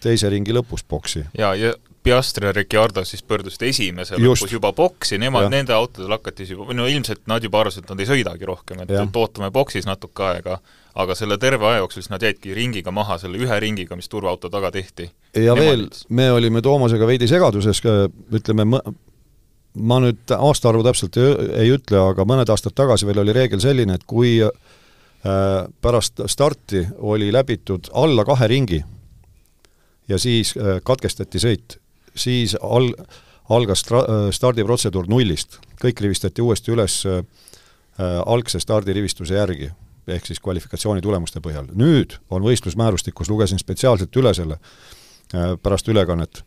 teise ringi lõpus boksi. jaa, ja Piastri ja Ricciardo siis pöördusid esimese lõpus juba boksi, nemad, nende autodel hakati juba, või no ilmselt nad juba arvasid, et nad ei sõidagi rohkem, et, et ootame boksis natuke aega, aga selle terve aja jooksul siis nad jäidki ringiga maha, selle ühe ringiga, mis turvaauto taga tehti. ja nemad veel, me olime Toomasega veidi segaduses, ütleme, ma nüüd aastaarvu täpselt ei, ei ütle, aga mõned aastad tagasi veel oli reegel selline, et kui äh, pärast starti oli läbitud alla kahe ringi ja siis äh, katkestati sõit, siis al-, algas stra-, stardiprotseduur nullist. kõik rivistati uuesti üles äh, algse stardirivistuse järgi, ehk siis kvalifikatsiooni tulemuste põhjal. nüüd on võistlusmäärustikus, lugesin spetsiaalselt üle selle äh, pärast ülekannet,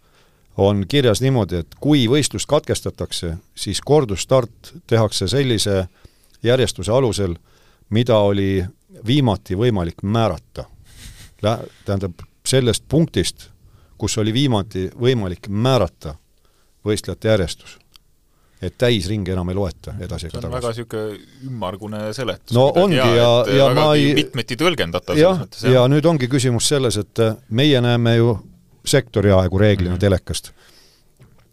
on kirjas niimoodi, et kui võistlus katkestatakse, siis kordusstart tehakse sellise järjestuse alusel, mida oli viimati võimalik määrata. Tähendab, sellest punktist kus oli viimati võimalik määrata võistlejate järjestus. et täisringe enam ei loeta edasi ega tagasi. väga niisugune ümmargune seletus. no ongi ja, ja, ja ma ei mitmeti tõlgendatav jah, ja nüüd ongi küsimus selles, et äh, meie näeme ju sektori aegu reeglina mm -hmm. telekast.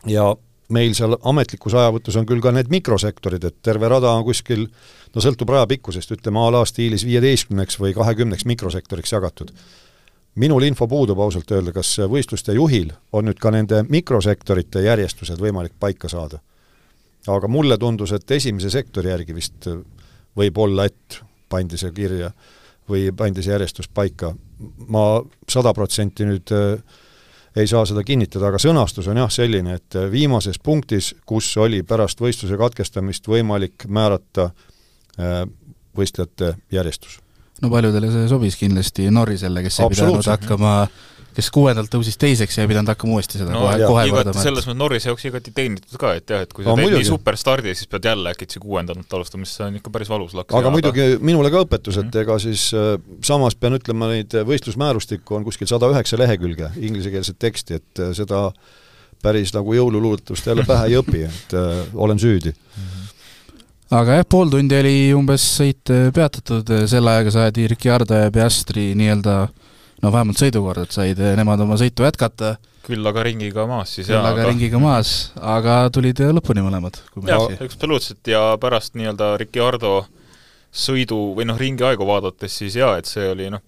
ja meil seal ametlikus ajavõtus on küll ka need mikrosektorid, et terve rada on kuskil no sõltub raja pikkusest, ütleme a la stiilis viieteistkümneks või kahekümneks mikrosektoriks jagatud minul info puudub ausalt öelda, kas võistluste juhil on nüüd ka nende mikrosektorite järjestused võimalik paika saada. aga mulle tundus, et esimese sektori järgi vist võib olla, et pandi see kirja või pandi see järjestus paika. ma sada protsenti nüüd äh, ei saa seda kinnitada, aga sõnastus on jah selline, et viimases punktis, kus oli pärast võistluse katkestamist võimalik määrata äh, võistlejate järjestus no paljudele see sobis kindlasti Norrisele, kes ei pidanud hakkama kes kuuendalt tõusis teiseks ja ei pidanud hakkama uuesti seda no, kohe, kohe kordama. selles mõttes Norrise jaoks igati teenitud ka, et jah, et kui sa no, teed nii superstardi, siis pead jälle äkitse kuuendalt alustama, siis see on ikka päris valus laks. aga muidugi minule ka õpetus, et mm -hmm. ega siis äh, samas pean ütlema, neid võistlusmäärustikku on kuskil sada üheksa lehekülge inglisekeelset teksti, et äh, seda päris nagu jõululuuletust jälle pähe ei õpi, et äh, olen süüdi mm. -hmm aga jah, pool tundi oli umbes sõit äh, peatatud, äh, selle ajaga saadi Ricciardo ja Piastri nii-öelda no vähemalt sõidukordad said äh, nemad oma sõitu jätkata. küll aga ringiga maas siis küll aga ringiga maas, aga tulid lõpuni mõlemad. jah, absoluutselt ja pärast nii-öelda Ricciardo sõidu või noh, ringi aegu vaadates siis jaa, et see oli noh,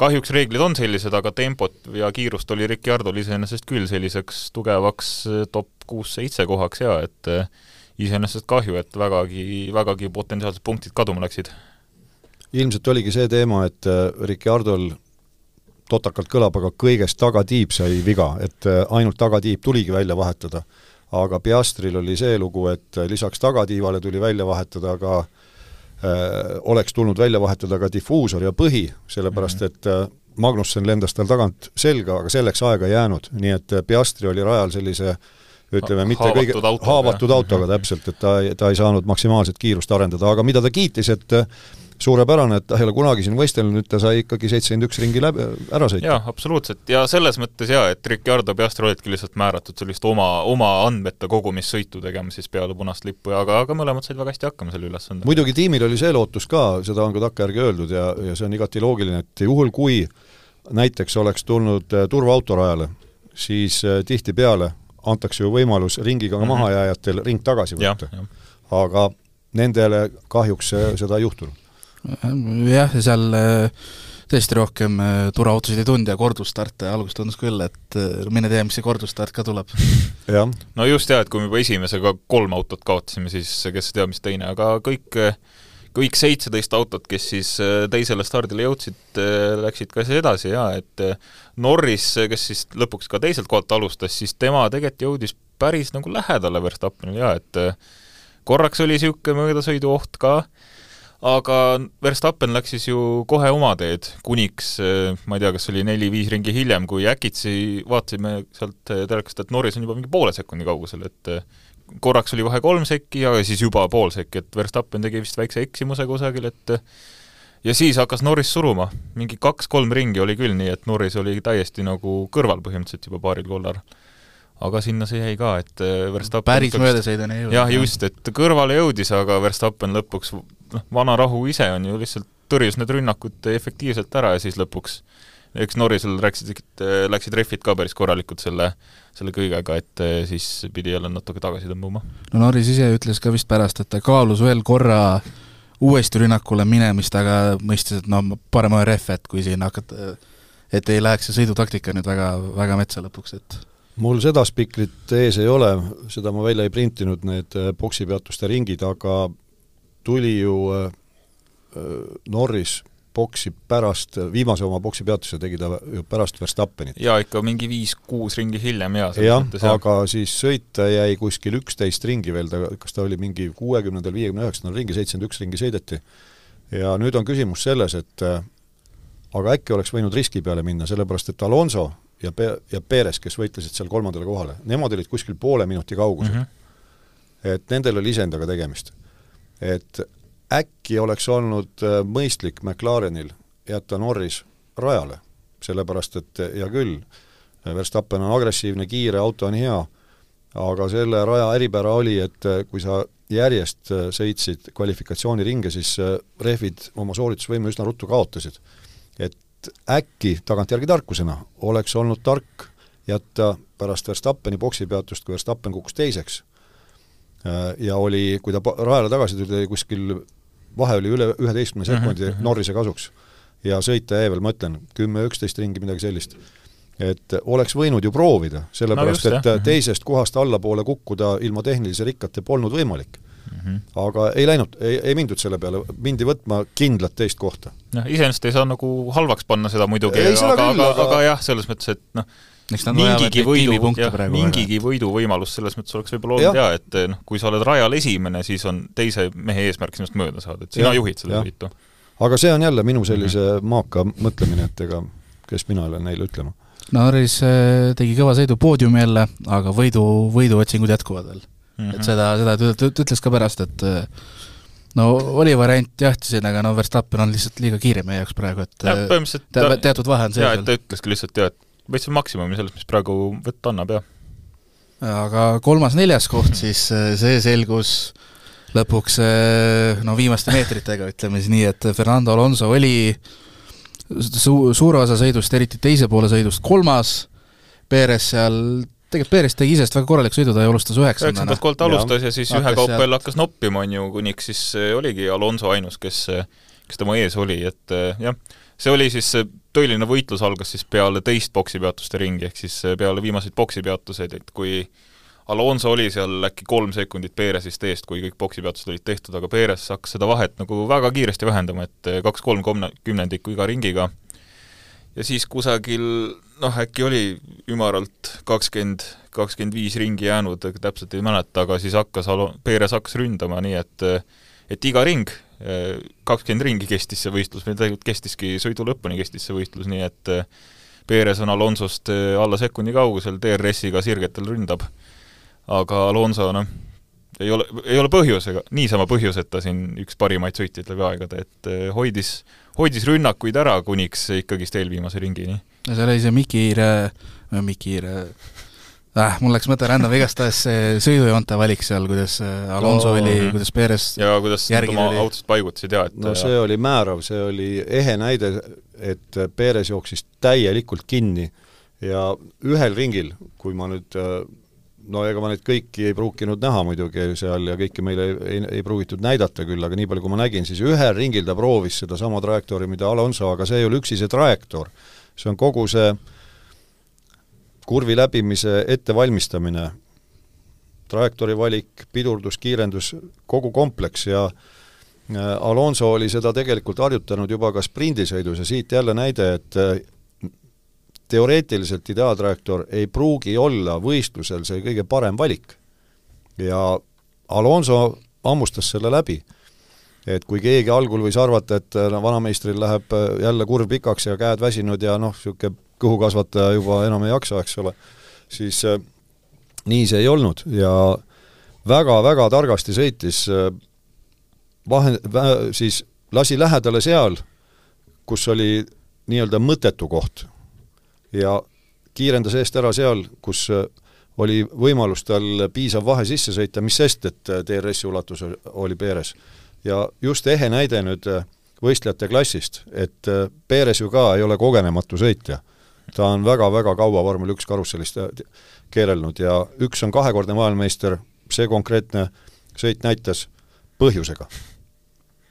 kahjuks reeglid on sellised, aga tempot ja kiirust oli Ricciardol iseenesest küll selliseks tugevaks top kuus-seitse kohaks jaa, et iseenesest kahju, et vägagi, vägagi potentsiaalsed punktid kaduma läksid. ilmselt oligi see teema, et äh, Ricciardol totakalt kõlab, aga kõigest tagatiib sai viga, et äh, ainult tagatiib tuligi välja vahetada. aga Piastril oli see lugu, et äh, lisaks tagatiivale tuli välja vahetada ka äh, oleks tulnud välja vahetada ka difuusor ja põhi, sellepärast -hmm. et äh, Magnussen lendas tal tagant selga, aga selleks aega ei jäänud, nii et Piastri oli rajal sellise ütleme, mitte kõige autoga, haavatud autoga täpselt, et ta, ta ei saanud maksimaalset kiirust arendada, aga mida ta kiitis, et suurepärane, et ta ei ole kunagi siin võistelnud, nüüd ta sai ikkagi seitsekümmend üks ringi läbi, ära sõita. jaa, absoluutselt, ja selles mõttes jaa, et Ricardo Piastri olidki lihtsalt määratud sellist oma, oma andmete kogumissõitu tegema siis peale punast lippu aga, aga mõlemad said väga hästi hakkama selle ülesandega. muidugi tiimil oli see lootus ka, seda on ka takkajärgi öeldud ja, ja see on igati loogiline, et juhul, kui näiteks oleks tulnud äh, turvaauto rajale, siis äh, tihtipeale antakse ju võimalus ringiga mm -hmm. mahajääjatel ring tagasi võtta. aga nendele kahjuks seda ei juhtunud jah, seal äh, tõesti rohkem äh, turvaautosid ei tulnud ja kordusstarte alguses tundus küll, et äh, mine tea, mis see kordusstart ka tuleb. no just jah, et kui me juba esimesega kolm autot kaotasime, siis kes teab, mis teine, aga kõik kõik seitseteist autot, kes siis teisele stardile jõudsid, läksid ka siis edasi ja et Norris, kes siis lõpuks ka teiselt kohalt alustas, siis tema tegelikult jõudis päris nagu lähedale Verstappenile ja et korraks oli niisugune möödasõiduoht ka, aga Verstappen läks siis ju kohe oma teed, kuniks ma ei tea, kas oli neli-viis ringi hiljem, kui äkitsi vaatasime sealt telekast, et Norris on juba mingi poole sekundi kaugusel, et korraks oli vahe kolm sekki ja siis juba pool sekki, et Verstappen tegi vist väikse eksimuse kusagil, et ja siis hakkas Norris suruma, mingi kaks-kolm ringi oli küll nii, et Norris oli täiesti nagu kõrval põhimõtteliselt juba paaril kollar aga sinna see jäi ka, et eh, Verstappen päris möödasõiduni ei jõudnud. jah, just, et kõrvale jõudis, aga Verstappen lõpuks noh, vana rahu ise on ju lihtsalt tõrjus need rünnakud efektiivselt ära ja siis lõpuks eks Norrisel läksid, läksid rehvid ka päris korralikult selle, selle kõigega, et eh, siis pidi jälle natuke tagasi tõmbama. no Norris ise ütles ka vist pärast, et ta kaalus veel korra uuesti rünnakule minemist, aga mõistis, et no parem hoia rehve, et kui siin hakata, et ei läheks see sõidutaktika nüüd väga, väga metsa lõpuks, et mul seda spikrit ees ei ole, seda ma välja ei printinud, need boksipeatuste ringid, aga tuli ju äh, Norris boksi pärast, viimase oma boksipeatuse tegi ta ju pärast Verstappenit. jaa, ikka mingi viis-kuus ringi hiljem jaa. jah, aga siis sõita jäi kuskil üksteist ringi veel, ta, kas ta oli mingi kuuekümnendal, viiekümne üheksandal ringi, seitsekümmend üks ringi sõideti. ja nüüd on küsimus selles, et äh, aga äkki oleks võinud riski peale minna, sellepärast et Alonso ja Pe-, ja Perez, kes võitlesid seal kolmandale kohale, nemad olid kuskil poole minuti kaugusel mm. -hmm. et nendel oli isendaga tegemist et äkki oleks olnud äh, mõistlik McLarenil jätta Norris rajale, sellepärast et hea küll, Verstappen on agressiivne, kiire, auto on hea, aga selle raja eripära oli, et äh, kui sa järjest äh, sõitsid kvalifikatsiooniringe, siis rehvid oma sooritusvõime üsna ruttu kaotasid. et äkki tagantjärgi tarkusena oleks olnud tark jätta pärast Verstappeni boksipeatust, kui Verstappen kukkus teiseks, ja oli, kui ta rajale tagasi tuli, oli kuskil, vahe oli üle üheteistkümne mhm, sekundi -hmm. Norrise kasuks. ja sõita jäi veel, ma ütlen, kümme-üksteist ringi, midagi sellist. et oleks võinud ju proovida, sellepärast no just, et jah. teisest kohast allapoole kukkuda ilma tehnilise rikkata polnud võimalik mm. -hmm. aga ei läinud, ei, ei mindud selle peale, mindi võtma kindlat teist kohta. noh, iseenesest ei saa nagu halvaks panna seda muidugi, aga, aga, aga, aga jah, selles mõttes, et noh, mingigi võidu, mingigi võiduvõimalus selles mõttes oleks võib-olla olnud jaa, et noh, kui sa oled rajal esimene, siis on teise mehe eesmärk sinust mööda saada, et sina ja, juhid seda võitu. aga see on jälle minu sellise mm -hmm. maaka mõtlemine, et ega kes mina olen neile ütlema. Norris äh, tegi kõva sõidu poodiumi jälle, aga võidu, võiduotsingud jätkuvad veel mm. -hmm. et seda, seda ta ütles ka pärast, et äh, no oli variant jah, siin, aga no Verstappen on lihtsalt liiga kiire meie jaoks praegu, et ja, te, teatud vahe on sees. jaa, et ta ütleski lihtsalt jah, et võtsime maksimumi sellest, mis praegu võtta annab, jah. aga kolmas-neljas koht siis, äh, see selgus lõpuks äh, no viimaste meetritega, ütleme siis nii, et Fernando Alonso oli su-, suure osa sõidust, eriti teise poole sõidust kolmas, Perez seal tegelikult Perez tegi isest väga korraliku sõidu, ta ju alustas üheksandana. üheksandalt kohalt alustas ja, ja siis ühekaupa jälle hakkas noppima, on ju, kuniks siis äh, oligi Alonso ainus, kes, kes tema ees oli, et jah, see oli siis, tõeline võitlus algas siis peale teist poksipeatuste ringi, ehk siis peale viimaseid poksipeatuseid, et kui Alonso oli seal äkki kolm sekundit Perezist eest, kui kõik poksipeatused olid tehtud, aga Perez hakkas seda vahet nagu väga kiiresti vähendama, et kaks-kolm komne-, kümnendikku iga ringiga. ja siis kusagil noh, äkki oli ümaralt kakskümmend, kakskümmend viis ringi jäänud, täpselt ei mäleta, aga siis hakkas Alo-, Perez hakkas ründama, nii et et iga ring kakskümmend ringi kestis see võistlus, või tegelikult kestiski sõidu lõpuni kestis see võistlus, nii et Perez on Alonsost alla sekundi kaugusel, DRS-iga sirgetel ründab. aga Alonso noh, ei ole, ei ole põhjusega, niisama põhjuseta siin üks parimaid sõitjaid läbi aegade, et eh, hoidis, hoidis rünnakuid ära kuniks ikkagist eelviimase ringini. ja seal oli see Mikir, Mikir äh, mul läks mõte rändama, igastahes see sõidujoonte valik seal, kuidas äh, Alonso no, oli mm, -hmm. kuidas Perez ja kuidas nad oma autosid paigutasid ja et no see oli määrav, see oli ehe näide, et Perez jooksis täielikult kinni ja ühel ringil, kui ma nüüd no ega ma neid kõiki ei pruukinud näha muidugi seal ja kõike meile ei, ei, ei pruugitud näidata küll, aga nii palju, kui ma nägin, siis ühel ringil ta proovis sedasama trajektoori, mida Alonso, aga see ei ole üksi see trajektoor. see on kogu see äh, kurvi läbimise ettevalmistamine, trajektoori valik, pidurdus, kiirendus, kogu kompleks ja äh, Alonso oli seda tegelikult harjutanud juba ka sprindisõidus ja siit jälle näide, et äh, teoreetiliselt ideaaltrajektoor ei pruugi olla võistlusel see kõige parem valik. ja Alonso hammustas selle läbi. et kui keegi algul võis arvata, et no vanameistril läheb jälle kurv pikaks ja käed väsinud ja noh, niisugune kõhukasvataja juba enam ei jaksa, eks ole, siis äh, nii see ei olnud ja väga-väga targasti sõitis äh, vahe, siis lasi lähedale seal, kus oli nii-öelda mõttetu koht ja kiirendas eest ära seal, kus äh, oli võimalus tal piisav vahe sisse sõita, mis sest, et äh, DRS-i ulatus oli Perez. ja just ehe näide nüüd äh, võistlejate klassist, et Perez ju ka ei ole kogenematu sõitja ta on väga-väga kaua vormel üks karussellist äh, keerelnud ja üks on kahekordne maailmameister, see konkreetne sõit näitas põhjusega.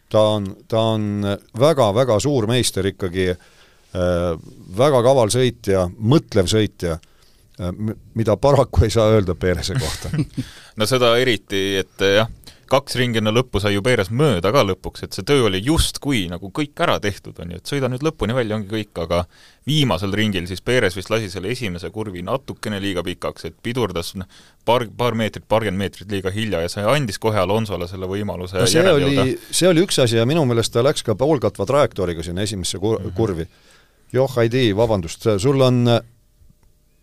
ta on, ta on väga-väga suur meister ikkagi äh,, väga kaval sõitja, mõtlev sõitja äh,, mida paraku ei saa öelda Perese kohta no seda eriti, et jah, kaks ringi enne lõppu sai ju Perez mööda ka lõpuks, et see töö oli justkui nagu kõik ära tehtud, on ju, et sõida nüüd lõpuni välja, ongi kõik, aga viimasel ringil siis Perez vist lasi selle esimese kurvi natukene liiga pikaks, et pidurdas noh, paar, paar meetrit, paarkümmend meetrit liiga hilja ja see andis kohe Alonsole selle võimaluse no see oli, see oli üks asi ja minu meelest ta läks ka poolkatva trajektooriga sinna esimesse kur-, mm -hmm. kurvi. Joh, Heidi, vabandust, sul on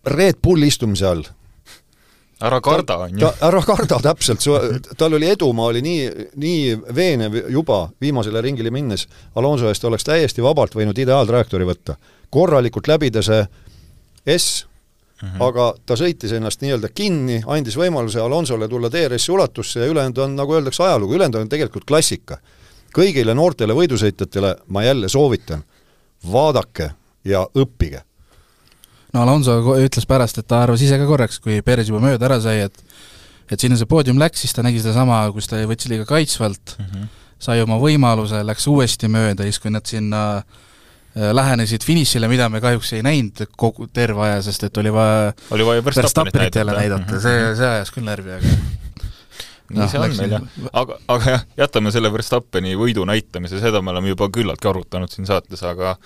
Red Bull istumise all ära karda, on ju. ära karda, täpselt, tal oli edumaa oli nii, nii veenev juba viimasele ringile minnes, Alonso eest oleks täiesti vabalt võinud ideaaltrajektoori võtta. korralikult läbida see S mm, -hmm. aga ta sõitis ennast nii-öelda kinni, andis võimaluse Alonsole tulla DRS-i ulatusse ja ülejäänud on, nagu öeldakse, ajalugu, ülejäänud on tegelikult klassika. kõigile noortele võidusõitjatele ma jälle soovitan, vaadake ja õppige no Alonso ütles pärast, et ta arvas ise ka korraks, kui Perez juba mööda ära sai, et et sinna see poodium läks, siis ta nägi sedasama, kus ta võttis liiga kaitsvalt mm, -hmm. sai oma võimaluse, läks uuesti mööda, siis kui nad sinna äh, lähenesid finišile, mida me kahjuks ei näinud kogu, terve aja, sest et oli vaja oli vaja Verstappenit jälle näidata. See, see ajas küll närvi, aga nii no, see on meil jah, aga, aga jah, jätame selle Verstappeni võidu näitamise, seda me oleme juba küllaltki arutanud siin saates, aga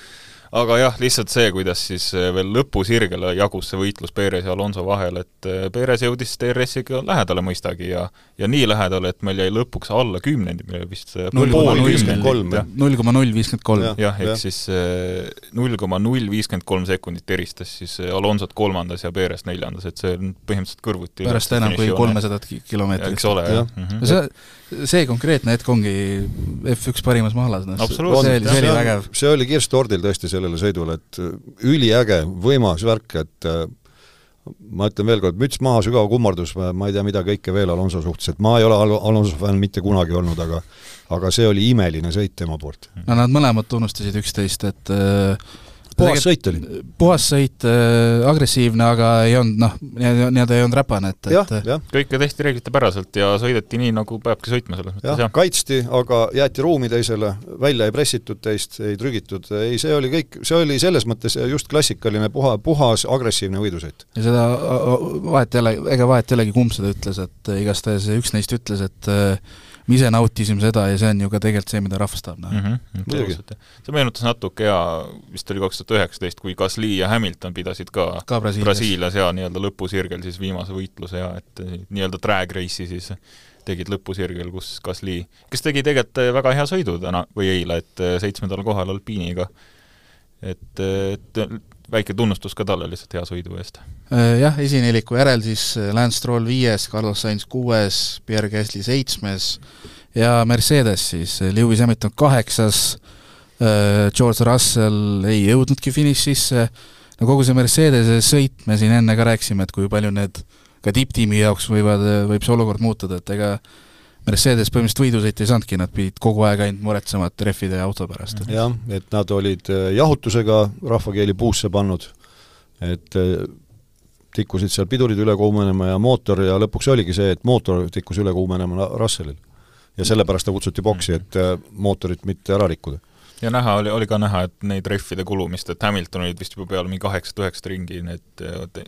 aga jah, lihtsalt see, kuidas siis eh, veel lõpusirgele jagus see võitlus Perez ja Alonso vahel, et eh, Perez jõudis DRS-iga lähedale mõistagi ja ja nii lähedale, et meil jäi lõpuks alla kümnendi, meil vist eh, null koma null viiskümmend kolm, null koma null viiskümmend kolm. jah, ehk siis null koma null viiskümmend kolm sekundit eristas siis Alonsot kolmandas ja Perez neljandas, et see on põhimõtteliselt kõrvuti pärast enam kui kolmesadat kilomeetrit. eks ole, jah. -hmm. see, see konkreetne hetk ongi F1 parimas maalas, noh, see oli, see oli vägev. see oli kirstordil tõesti sellele sõidule, et äh, üliäge, võimas värk, et äh, ma ütlen veel kord, müts maha, sügav kummardus, ma ei tea, mida kõike veel Alonso suhtes, et ma ei ole Al Alonso fänn mitte kunagi olnud, aga aga see oli imeline sõit tema poolt. no nad mõlemad tunnustasid üksteist, et äh, puhas sõit oli? puhas sõit äh,, agressiivne, aga ei olnud noh, nii-öelda ei olnud räpane, et, et kõike tehti reeglitepäraselt ja sõideti nii, nagu peabki sõitma selles mõttes, jah. kaitsti, aga jäeti ruumi teisele, välja ei pressitud teist, ei trügitud, ei, see oli kõik, see oli selles mõttes just klassikaline puha, puhas agressiivne võidusõit. ja seda vahet ei ole, ega vahet ei olegi, kumb seda ütles, et igastahes üks neist ütles, et äh, me ise nautisime seda ja see on ju ka tegelikult see, mida rahvas tahab näha mm. -hmm, muidugi. see meenutas natuke ja vist oli kaks tuhat üheksateist, kui Gasly ja Hamilton pidasid ka, ka Brasiilias, Brasiilias ja nii-öelda lõpusirgel siis viimase võitluse ja et nii-öelda drag race'i siis tegid lõpusirgel, kus Gasly, kes tegi tegelikult väga hea sõidu täna või eile, et seitsmendal kohal Alpiiniga. et, et väike tunnustus ka talle lihtsalt hea sõidu eest. Äh, jah, esineliku järel siis äh, Lance Stroll viies, Carlos Sainz kuues, Pierre Gasly seitsmes ja Mercedes siis, Lewis Hamilton kaheksas, George Russell ei jõudnudki finišisse, no kogu see Mercedese sõit, me siin enne ka rääkisime, et kui palju need ka tipptiimi jaoks võivad, võib see olukord muutuda, et ega Mercedes põhimõtteliselt võidusõitu ei saanudki, nad pidid kogu aeg ainult muretsema rehvide ja auto pärast. jah, et nad olid äh, jahutusega rahvakeeli puusse pannud, et äh, tikkusid seal pidurid üle kuumenema ja mootor ja lõpuks oligi see, et mootor tikkus üle kuumenema Russellil. ja sellepärast ta kutsuti boksi, et äh, mootorit mitte ära rikkuda ja näha oli, oli ka näha, et neid rehvide kulumist, et Hamilton olid vist juba peale mingi kaheksat-üheksat ringi, need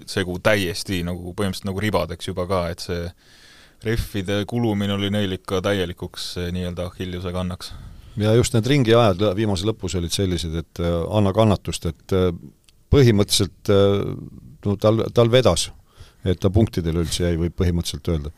segu täiesti nagu põhimõtteliselt nagu ribadeks juba ka, et see rehvide kulumine oli neil ikka täielikuks eh, nii-öelda Achilleuse kannaks. ja just need ringiajad viimase lõpus olid sellised, et eh, anna kannatust, et eh, põhimõtteliselt no tal, tal vedas, et ta punktidele üldse jäi, võib põhimõtteliselt öelda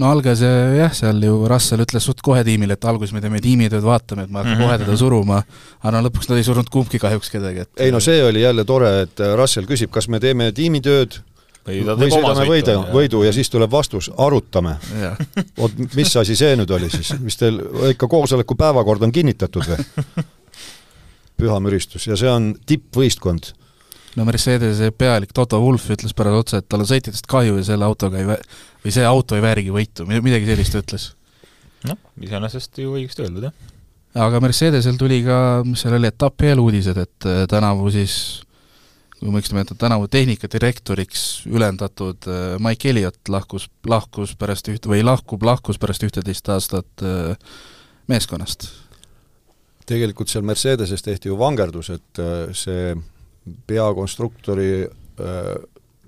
no algas jah, seal ju Russell ütles suht kohe tiimile, et alguses me teeme tiimitööd, vaatame, et ma hakkan mm -hmm. kohe teda suruma, aga no lõpuks nad ei surnud kumbki kahjuks kedagi, et ei no see oli jälle tore, et Russell küsib, kas me teeme tiimitööd või, või sõidame võidu, võidu ja siis tuleb vastus, arutame. vot mis asi see nüüd oli siis, mis teil ikka koosoleku päevakord on kinnitatud või? püha müristus ja see on tippvõistkond. no Mercedese pealik Toto Wolff ütles pärast otsa, et tal on sõitjatest kahju ja selle autoga ei vä-, või see auto ei väärigi võitu, midagi sellist ütles. noh, iseenesest ju õigesti öeldud, jah. aga Mercedesel tuli ka, mis seal oli, etapi eeluudised, et äh, tänavu siis kui õigesti mäletan, tänavu tehnikadirektoriks ülendatud äh, Mike Elliot lahkus, lahkus pärast üht- või lahkub, lahkus pärast ühteteist aastat äh, meeskonnast. tegelikult seal Mercedeses tehti ju vangerdus, et äh, see peakonstruktori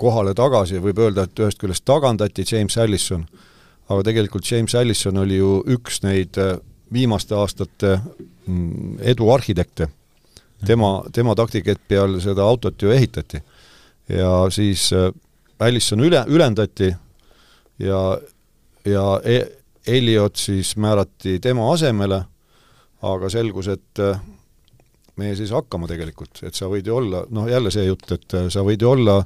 kohale tagasi, võib öelda, et ühest küljest tagandati James Allison, aga tegelikult James Allison oli ju üks neid viimaste aastate mm, edu arhitekte tema, tema taktikepi all seda autot ju ehitati. ja siis äh, Allison üle, ülendati ja, ja e-, Elliot siis määrati tema asemele, aga selgus, et äh, meie siis hakkama tegelikult, et sa võid ju olla, noh jälle see jutt, et äh, sa võid ju olla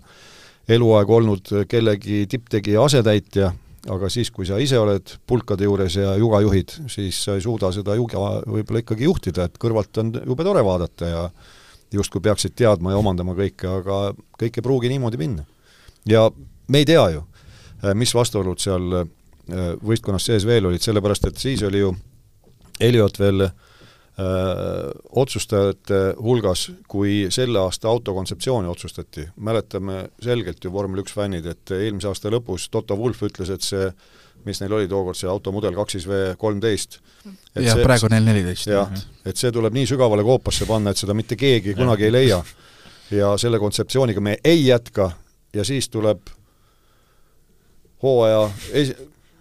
eluaeg olnud kellegi tipptegija asetäitja aga siis, kui sa ise oled pulkade juures ja juga juhid, siis sa ei suuda seda juga võib-olla ikkagi juhtida, et kõrvalt on jube tore vaadata ja justkui peaksid teadma ja omandama kõike, aga kõik ei pruugi niimoodi minna. ja me ei tea ju, mis vastuolud seal äh, võistkonnas sees veel olid, sellepärast et siis oli ju Elliot veel äh, otsustajate hulgas, kui selle aasta autokontseptsiooni otsustati. mäletame selgelt ju vormel üks fännid, et eelmise aasta lõpus Toto Wolff ütles, et see mis neil oli tookord, see automudel kaks siis V kolmteist. jah, praegu on neil neliteist. jah, et see tuleb nii sügavale koopasse panna, et seda mitte keegi kunagi ei leia. ja selle kontseptsiooniga me ei jätka ja siis tuleb hooaja esi-,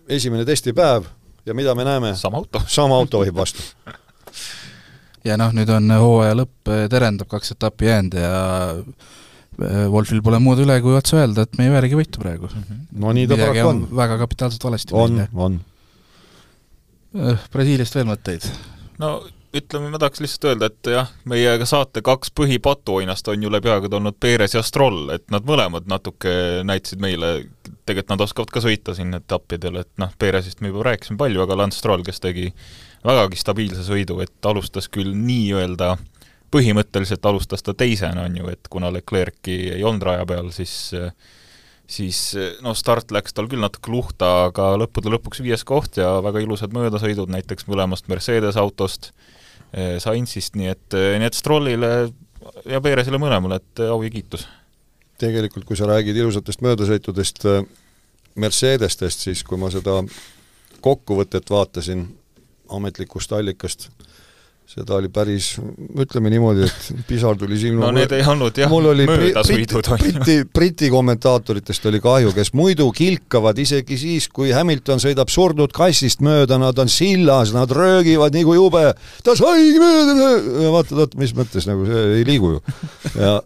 esimene testipäev ja mida me näeme? sama auto. sama auto vahib vastu ja noh, nüüd on hooaja lõpp, eh, terendab kaks etappi jäänud ja eh, Wolfil pole muud üle, kui otse öelda, et me ei väärigi võitu praegu mm. -hmm. no nii ta paraku on. väga kapitaalselt valesti on, on. Eh, Brasiiliast veel mõtteid? no ütleme, ma tahaks lihtsalt öelda, et jah, meie saate kaks põhipatuoinast on ju läbi aegade olnud Perez ja Stroll, et nad mõlemad natuke näitasid meile, tegelikult nad oskavad ka sõita siin etappidel, et noh, Perezist me juba rääkisime palju, aga Lance Stroll, kes tegi vägagi stabiilse sõidu, et alustas küll nii-öelda põhimõtteliselt alustas ta teisena, on ju, et kuna Leclerc'i ei olnud raja peal, siis siis no start läks tal küll natuke luhta, aga lõppude lõpuks viies koht ja väga ilusad möödasõidud näiteks mõlemast Mercedes autost, eh, Sainzist, nii et, eh, nii et Strollile ja Perezile mõlemale, et au ja kiitus. Tegelikult, kui sa räägid ilusatest möödasõitudest eh, Mercedestest, siis kui ma seda kokkuvõtet vaatasin, ametlikust allikast. seda oli päris, ütleme niimoodi, et pisar tuli silma. no need ei olnud jah, möödasõidud on ju. Briti, Briti kommentaatoritest oli kahju, kes muidu kilkavad isegi siis, kui Hamilton sõidab surnud kassist mööda, nad on sillas, nad röögivad nii kui jube, ta saigi mööda, vaatad, oot, mis mõttes, nagu see ei liigu ju. ja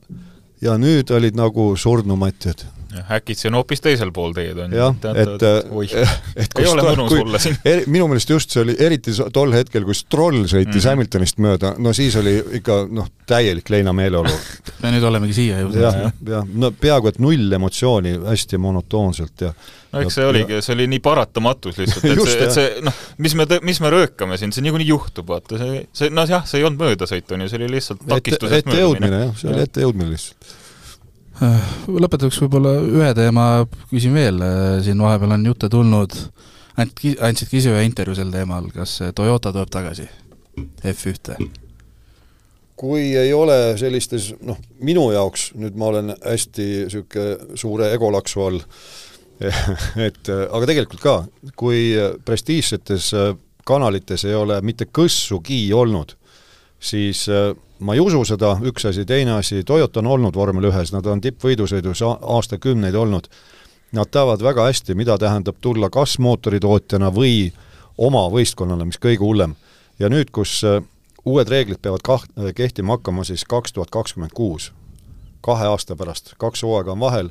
ja nüüd olid nagu surnumatjad äkki see on hoopis teisel pool teed, on jah, et, et ei ole mõnus olla siin. minu meelest just see oli, eriti tol hetkel, kui Stroll sõitis mm -hmm. Hamiltonist mööda, no siis oli ikka noh, täielik leina meeleolu ja nüüd olemegi siia jõudnud. jah, jah, ja, no peaaegu et null emotsiooni, hästi monotoonselt ja no eks see oligi, see oli nii paratamatus lihtsalt, et see, et see noh, mis me, mis me röökame siin, see niikuinii juhtub, vaata, see, see noh jah, see ei olnud möödasõit, on ju, see oli lihtsalt takistusest möödumine. jah, see oli ettejõudmine lihtsalt Äh, lõpetuseks võib-olla ühe teema küsin veel, äh, siin vahepeal on jutte tulnud, andsid, andsid ka ise ühe intervjuu sel teemal, kas Toyota tuleb tagasi F1-te? kui ei ole sellistes, noh, minu jaoks, nüüd ma olen hästi niisugune suure egolaksu all, et aga tegelikult ka, kui prestiižsetes kanalites ei ole mitte kõssugi olnud, siis ma ei usu seda, üks asi, teine asi, Toyota on olnud vormel ühes, nad on tippvõidusõidus aastakümneid olnud. Nad teavad väga hästi, mida tähendab tulla kas mootoritootjana või oma võistkonnale, mis kõige hullem. ja nüüd, kus äh, uued reeglid peavad kah-, kehtima hakkama siis kaks tuhat kakskümmend kuus, kahe aasta pärast, kaks hooaega on vahel,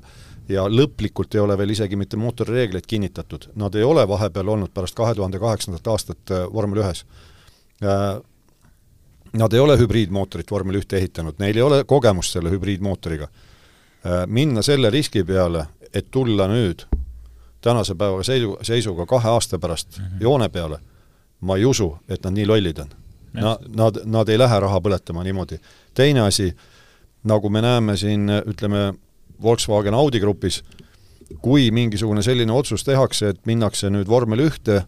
ja lõplikult ei ole veel isegi mitte mootorireegleid kinnitatud, nad ei ole vahepeal olnud pärast kahe tuhande kaheksandat aastat äh, vormel ühes. Äh, Nad ei ole hübriidmootorit vormel ühte ehitanud, neil ei ole kogemust selle hübriidmootoriga. Äh, minna selle riski peale, et tulla nüüd tänase päeva seisu, seisuga kahe aasta pärast mm -hmm. joone peale, ma ei usu, et nad nii lollid on. Na-, nad, nad ei lähe raha põletama niimoodi. teine asi, nagu me näeme siin, ütleme, Volkswagen Audi grupis, kui mingisugune selline otsus tehakse, et minnakse nüüd vormel ühte,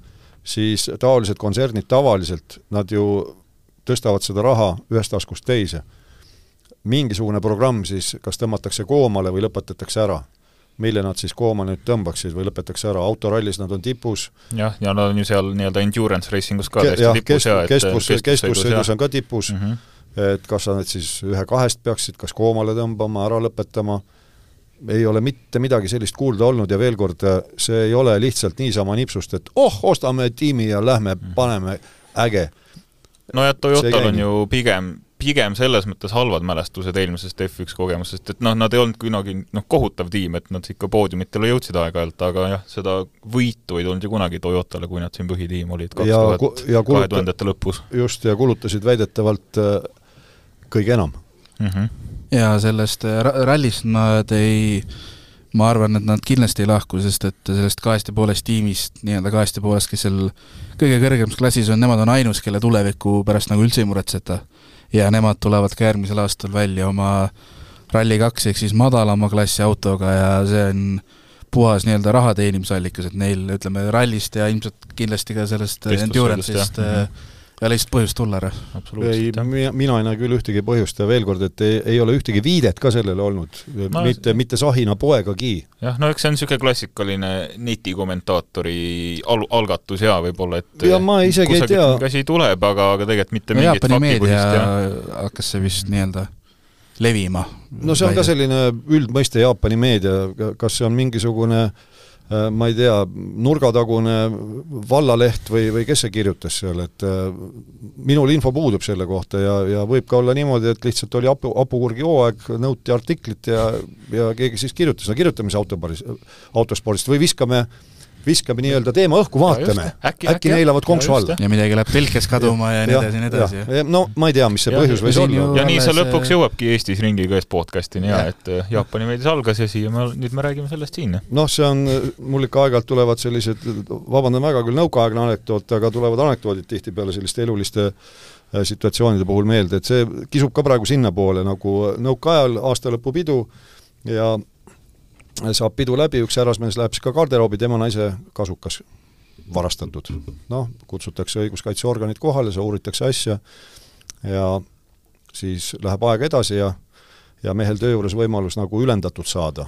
siis taolised kontsernid tavaliselt, nad ju tõstavad seda raha ühest taskust teise. mingisugune programm siis kas tõmmatakse koomale või lõpetatakse ära. mille nad siis kooma nüüd tõmbaksid või lõpetatakse ära, autorallis nad on tipus. jah, ja nad on ju seal nii-öelda endurance racing us ka Ke, täiesti tipus ja et kestvus, kestvussõidus on ka tipus mm, -hmm. et kas sa nüüd siis ühe-kahest peaksid kas koomale tõmbama, ära lõpetama, ei ole mitte midagi sellist kuulda olnud ja veel kord, see ei ole lihtsalt niisama nipsust, et oh, ostame tiimi ja lähme, mhm. paneme, äge nojah, Toyotal on ju pigem, pigem selles mõttes halvad mälestused eelmisest F1 kogemusest, et noh, nad ei olnud kunagi noh, kohutav tiim, et nad ikka poodiumitele jõudsid aeg-ajalt, aga jah, seda võitu ei tulnud ju kunagi Toyotale, kui nad siin põhitiim olid kaks tuhat, kahe tuhandete lõpus. just, ja kulutasid väidetavalt äh, kõige enam mm. -hmm. ja sellest äh, rallist nad ei ma arvan, et nad kindlasti ei lahku, sest et sellest kahest ja poolest tiimist, nii-öelda kahest ja poolest, kes seal kõige kõrgemas klassis on, nemad on ainus, kelle tuleviku pärast nagu üldse ei muretseta. ja nemad tulevad ka järgmisel aastal välja oma Rally2 ehk siis madalama klassi autoga ja see on puhas nii-öelda raha teenimisallikas, et neil ütleme rallist ja ilmselt kindlasti ka sellest endurance'ist ei ole lihtsalt põhjust tulla ära. ei, mina, ei näe küll ühtegi põhjust ja veel kord, et ei, ei ole ühtegi viidet ka sellele olnud no,, mitte, mitte Sahina poegagi. jah, no eks see on niisugune klassikaline netikommentaatori al-, algatus jaa, võib-olla, et ja ma isegi ei tea asi tuleb, aga, aga tegelikult mitte no, mingit faktipõhist ja hakkas see vist nii-öelda levima. no see on ka selline üldmõiste Jaapani meedia, kas see on mingisugune Äh, ma ei tea, nurgatagune vallaleht või, või kes see kirjutas seal, et äh, minul info puudub selle kohta ja, ja võib ka olla niimoodi, et lihtsalt oli hapu, hapukurgi hooaeg, nõuti artiklit ja, ja keegi siis kirjutas, no kirjutame siis autoparis, autospordist või viskame äh, viskame nii-öelda teema õhku, vaatame, äkki, äkki neelavad konksu alla. ja midagi läheb telkes kaduma ja nii edasi ja nii edasi. no ma ei tea, mis see ja, põhjus võis olla. ja nii see lõpuks jõuabki Eestis ringiga ees podcast'ini ja, ja et äh, Jaapani meedias algas ja siia me, nüüd me räägime sellest siin. noh, see on, mul ikka aeg-ajalt tulevad sellised, vabandan väga küll nõukaaegne anekdoot, aga tulevad anekdoodid tihtipeale selliste eluliste äh, situatsioonide puhul meelde, et see kisub ka praegu sinnapoole nagu nõukaajal aastalõpupidu ja saab pidu läbi, üks härrasmees läheb siis ka garderoobi, tema naise kasukas varastatud. noh, kutsutakse õiguskaitseorganid kohale, see uuritakse asja ja siis läheb aeg edasi ja ja mehel töö juures võimalus nagu ülendatud saada.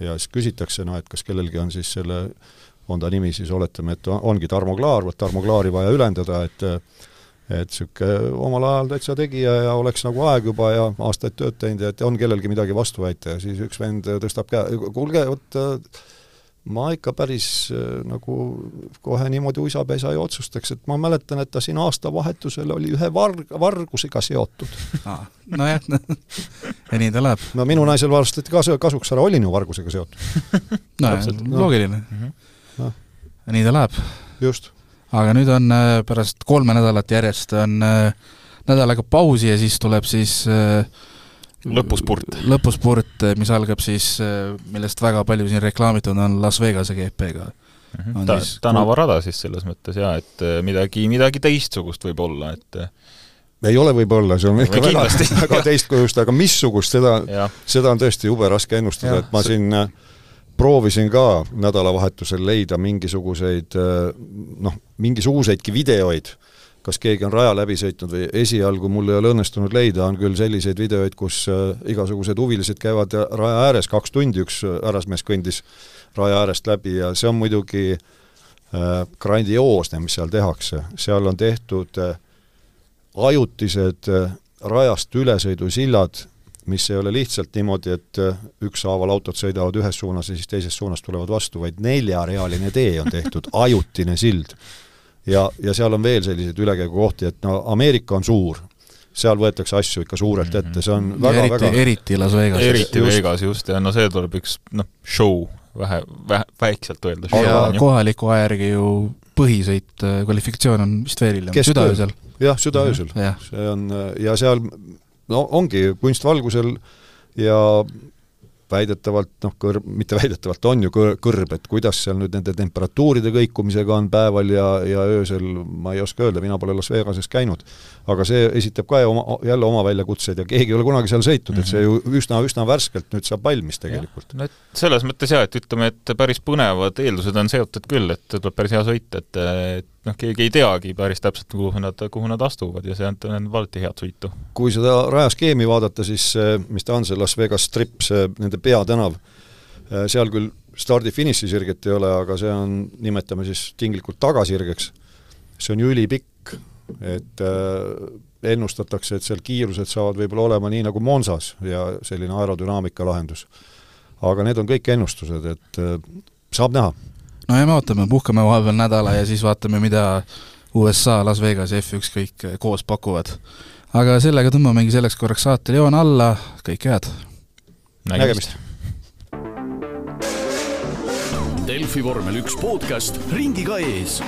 ja siis küsitakse, no et kas kellelgi on siis selle, on ta nimi siis, oletame, et ongi Tarmo Klaar, vot Tarmo Klaari vaja ülendada, et et niisugune omal ajal täitsa tegija ja oleks nagu aeg juba ja aastaid tööd teinud ja et on kellelgi midagi vastu väita ja siis üks vend tõstab käe, kuulge, vot ma ikka päris äh, nagu kohe niimoodi uisapesa ei otsustaks, et ma mäletan, et ta siin aastavahetusel oli ühe varg, vargusega seotud. nojah, ja nii ta läheb. no minu naisel varastati kasu, kasuks ära, olin ju vargusega seotud. nojah, loogiline mm. -hmm. No. ja nii ta läheb. just. Aga nüüd on äh, pärast kolme nädalat järjest on äh, nädal aega pausi ja siis tuleb siis äh, lõpuspurt. lõpuspurt, mis algab siis, millest väga palju siin reklaamitud on, Las Vegase GP-ga mm. -hmm. Ta, siis tänavarada siis selles mõttes jaa, et midagi, midagi teistsugust võib olla, et ei ole võib-olla, see on ikka väga, väga teistkujust, aga missugust, seda, seda on tõesti jube raske ennustada, et ma siin äh, proovisin ka nädalavahetusel leida mingisuguseid noh, mingisuguseidki videoid kas keegi on raja läbi sõitnud või esialgu mul ei ole õnnestunud leida, on küll selliseid videoid, kus äh, igasugused huvilised käivad raja ääres, kaks tundi üks härrasmees kõndis raja äärest läbi ja see on muidugi äh, grandioosne, mis seal tehakse, seal on tehtud äh, ajutised äh, rajast ülesõidusillad, mis ei ole lihtsalt niimoodi, et äh, ükshaaval autod sõidavad ühes suunas ja siis teises suunas tulevad vastu, vaid neljarealine tee on tehtud, ajutine sild ja, ja seal on veel selliseid ülekäigukohti, et no Ameerika on suur, seal võetakse asju ikka suurelt ette, see on väga, eriti, väga eriti Las Vegas. eriti just. Vegas just, ja no see tuleb üks noh, show, vähe, vähe, väikselt öelda. ja kohaliku aja järgi ju põhisõit, äh, kvalifikatsioon on vist veel hiljem, südaöösel. jah, südaöösel mm. -hmm. see on, äh, ja seal no ongi kunstvalgusel ja väidetavalt noh, kõrb, mitte väidetavalt, on ju kõr-, kõrb, et kuidas seal nüüd nende temperatuuride kõikumisega on päeval ja, ja öösel, ma ei oska öelda, mina pole Las Vegases käinud. aga see esitab ka oma, jälle oma väljakutseid ja keegi ei ole kunagi seal sõitnud mm, -hmm. et see ju üsna, üsna värskelt nüüd saab valmis tegelikult. no et selles mõttes jaa, et ütleme, et päris põnevad eeldused on seotud küll, et tuleb päris hea sõit, et, et noh, keegi ei teagi päris täpselt, kuhu nad, kuhu nad astuvad ja see annab alati head sõitu. kui seda rajaskeemi vaadata, siis mis ta on, see Las Vegas Strip, see nende peatänav, seal küll stardi-finiši sirget ei ole, aga see on, nimetame siis tinglikult tagasirgeks, see on ülipikk, et äh, ennustatakse, et seal kiirused saavad võib-olla olema nii nagu Monsas ja selline aerodünaamika lahendus. aga need on kõik ennustused, et saab näha no ja me ootame, puhkame vahepeal nädala ja siis vaatame, mida USA, Las Vegas ja F1 kõik koos pakuvad. aga sellega tõmbamegi selleks korraks saatel joon alla, kõike head! nägemist! Delfi vormel üks podcast ringiga ees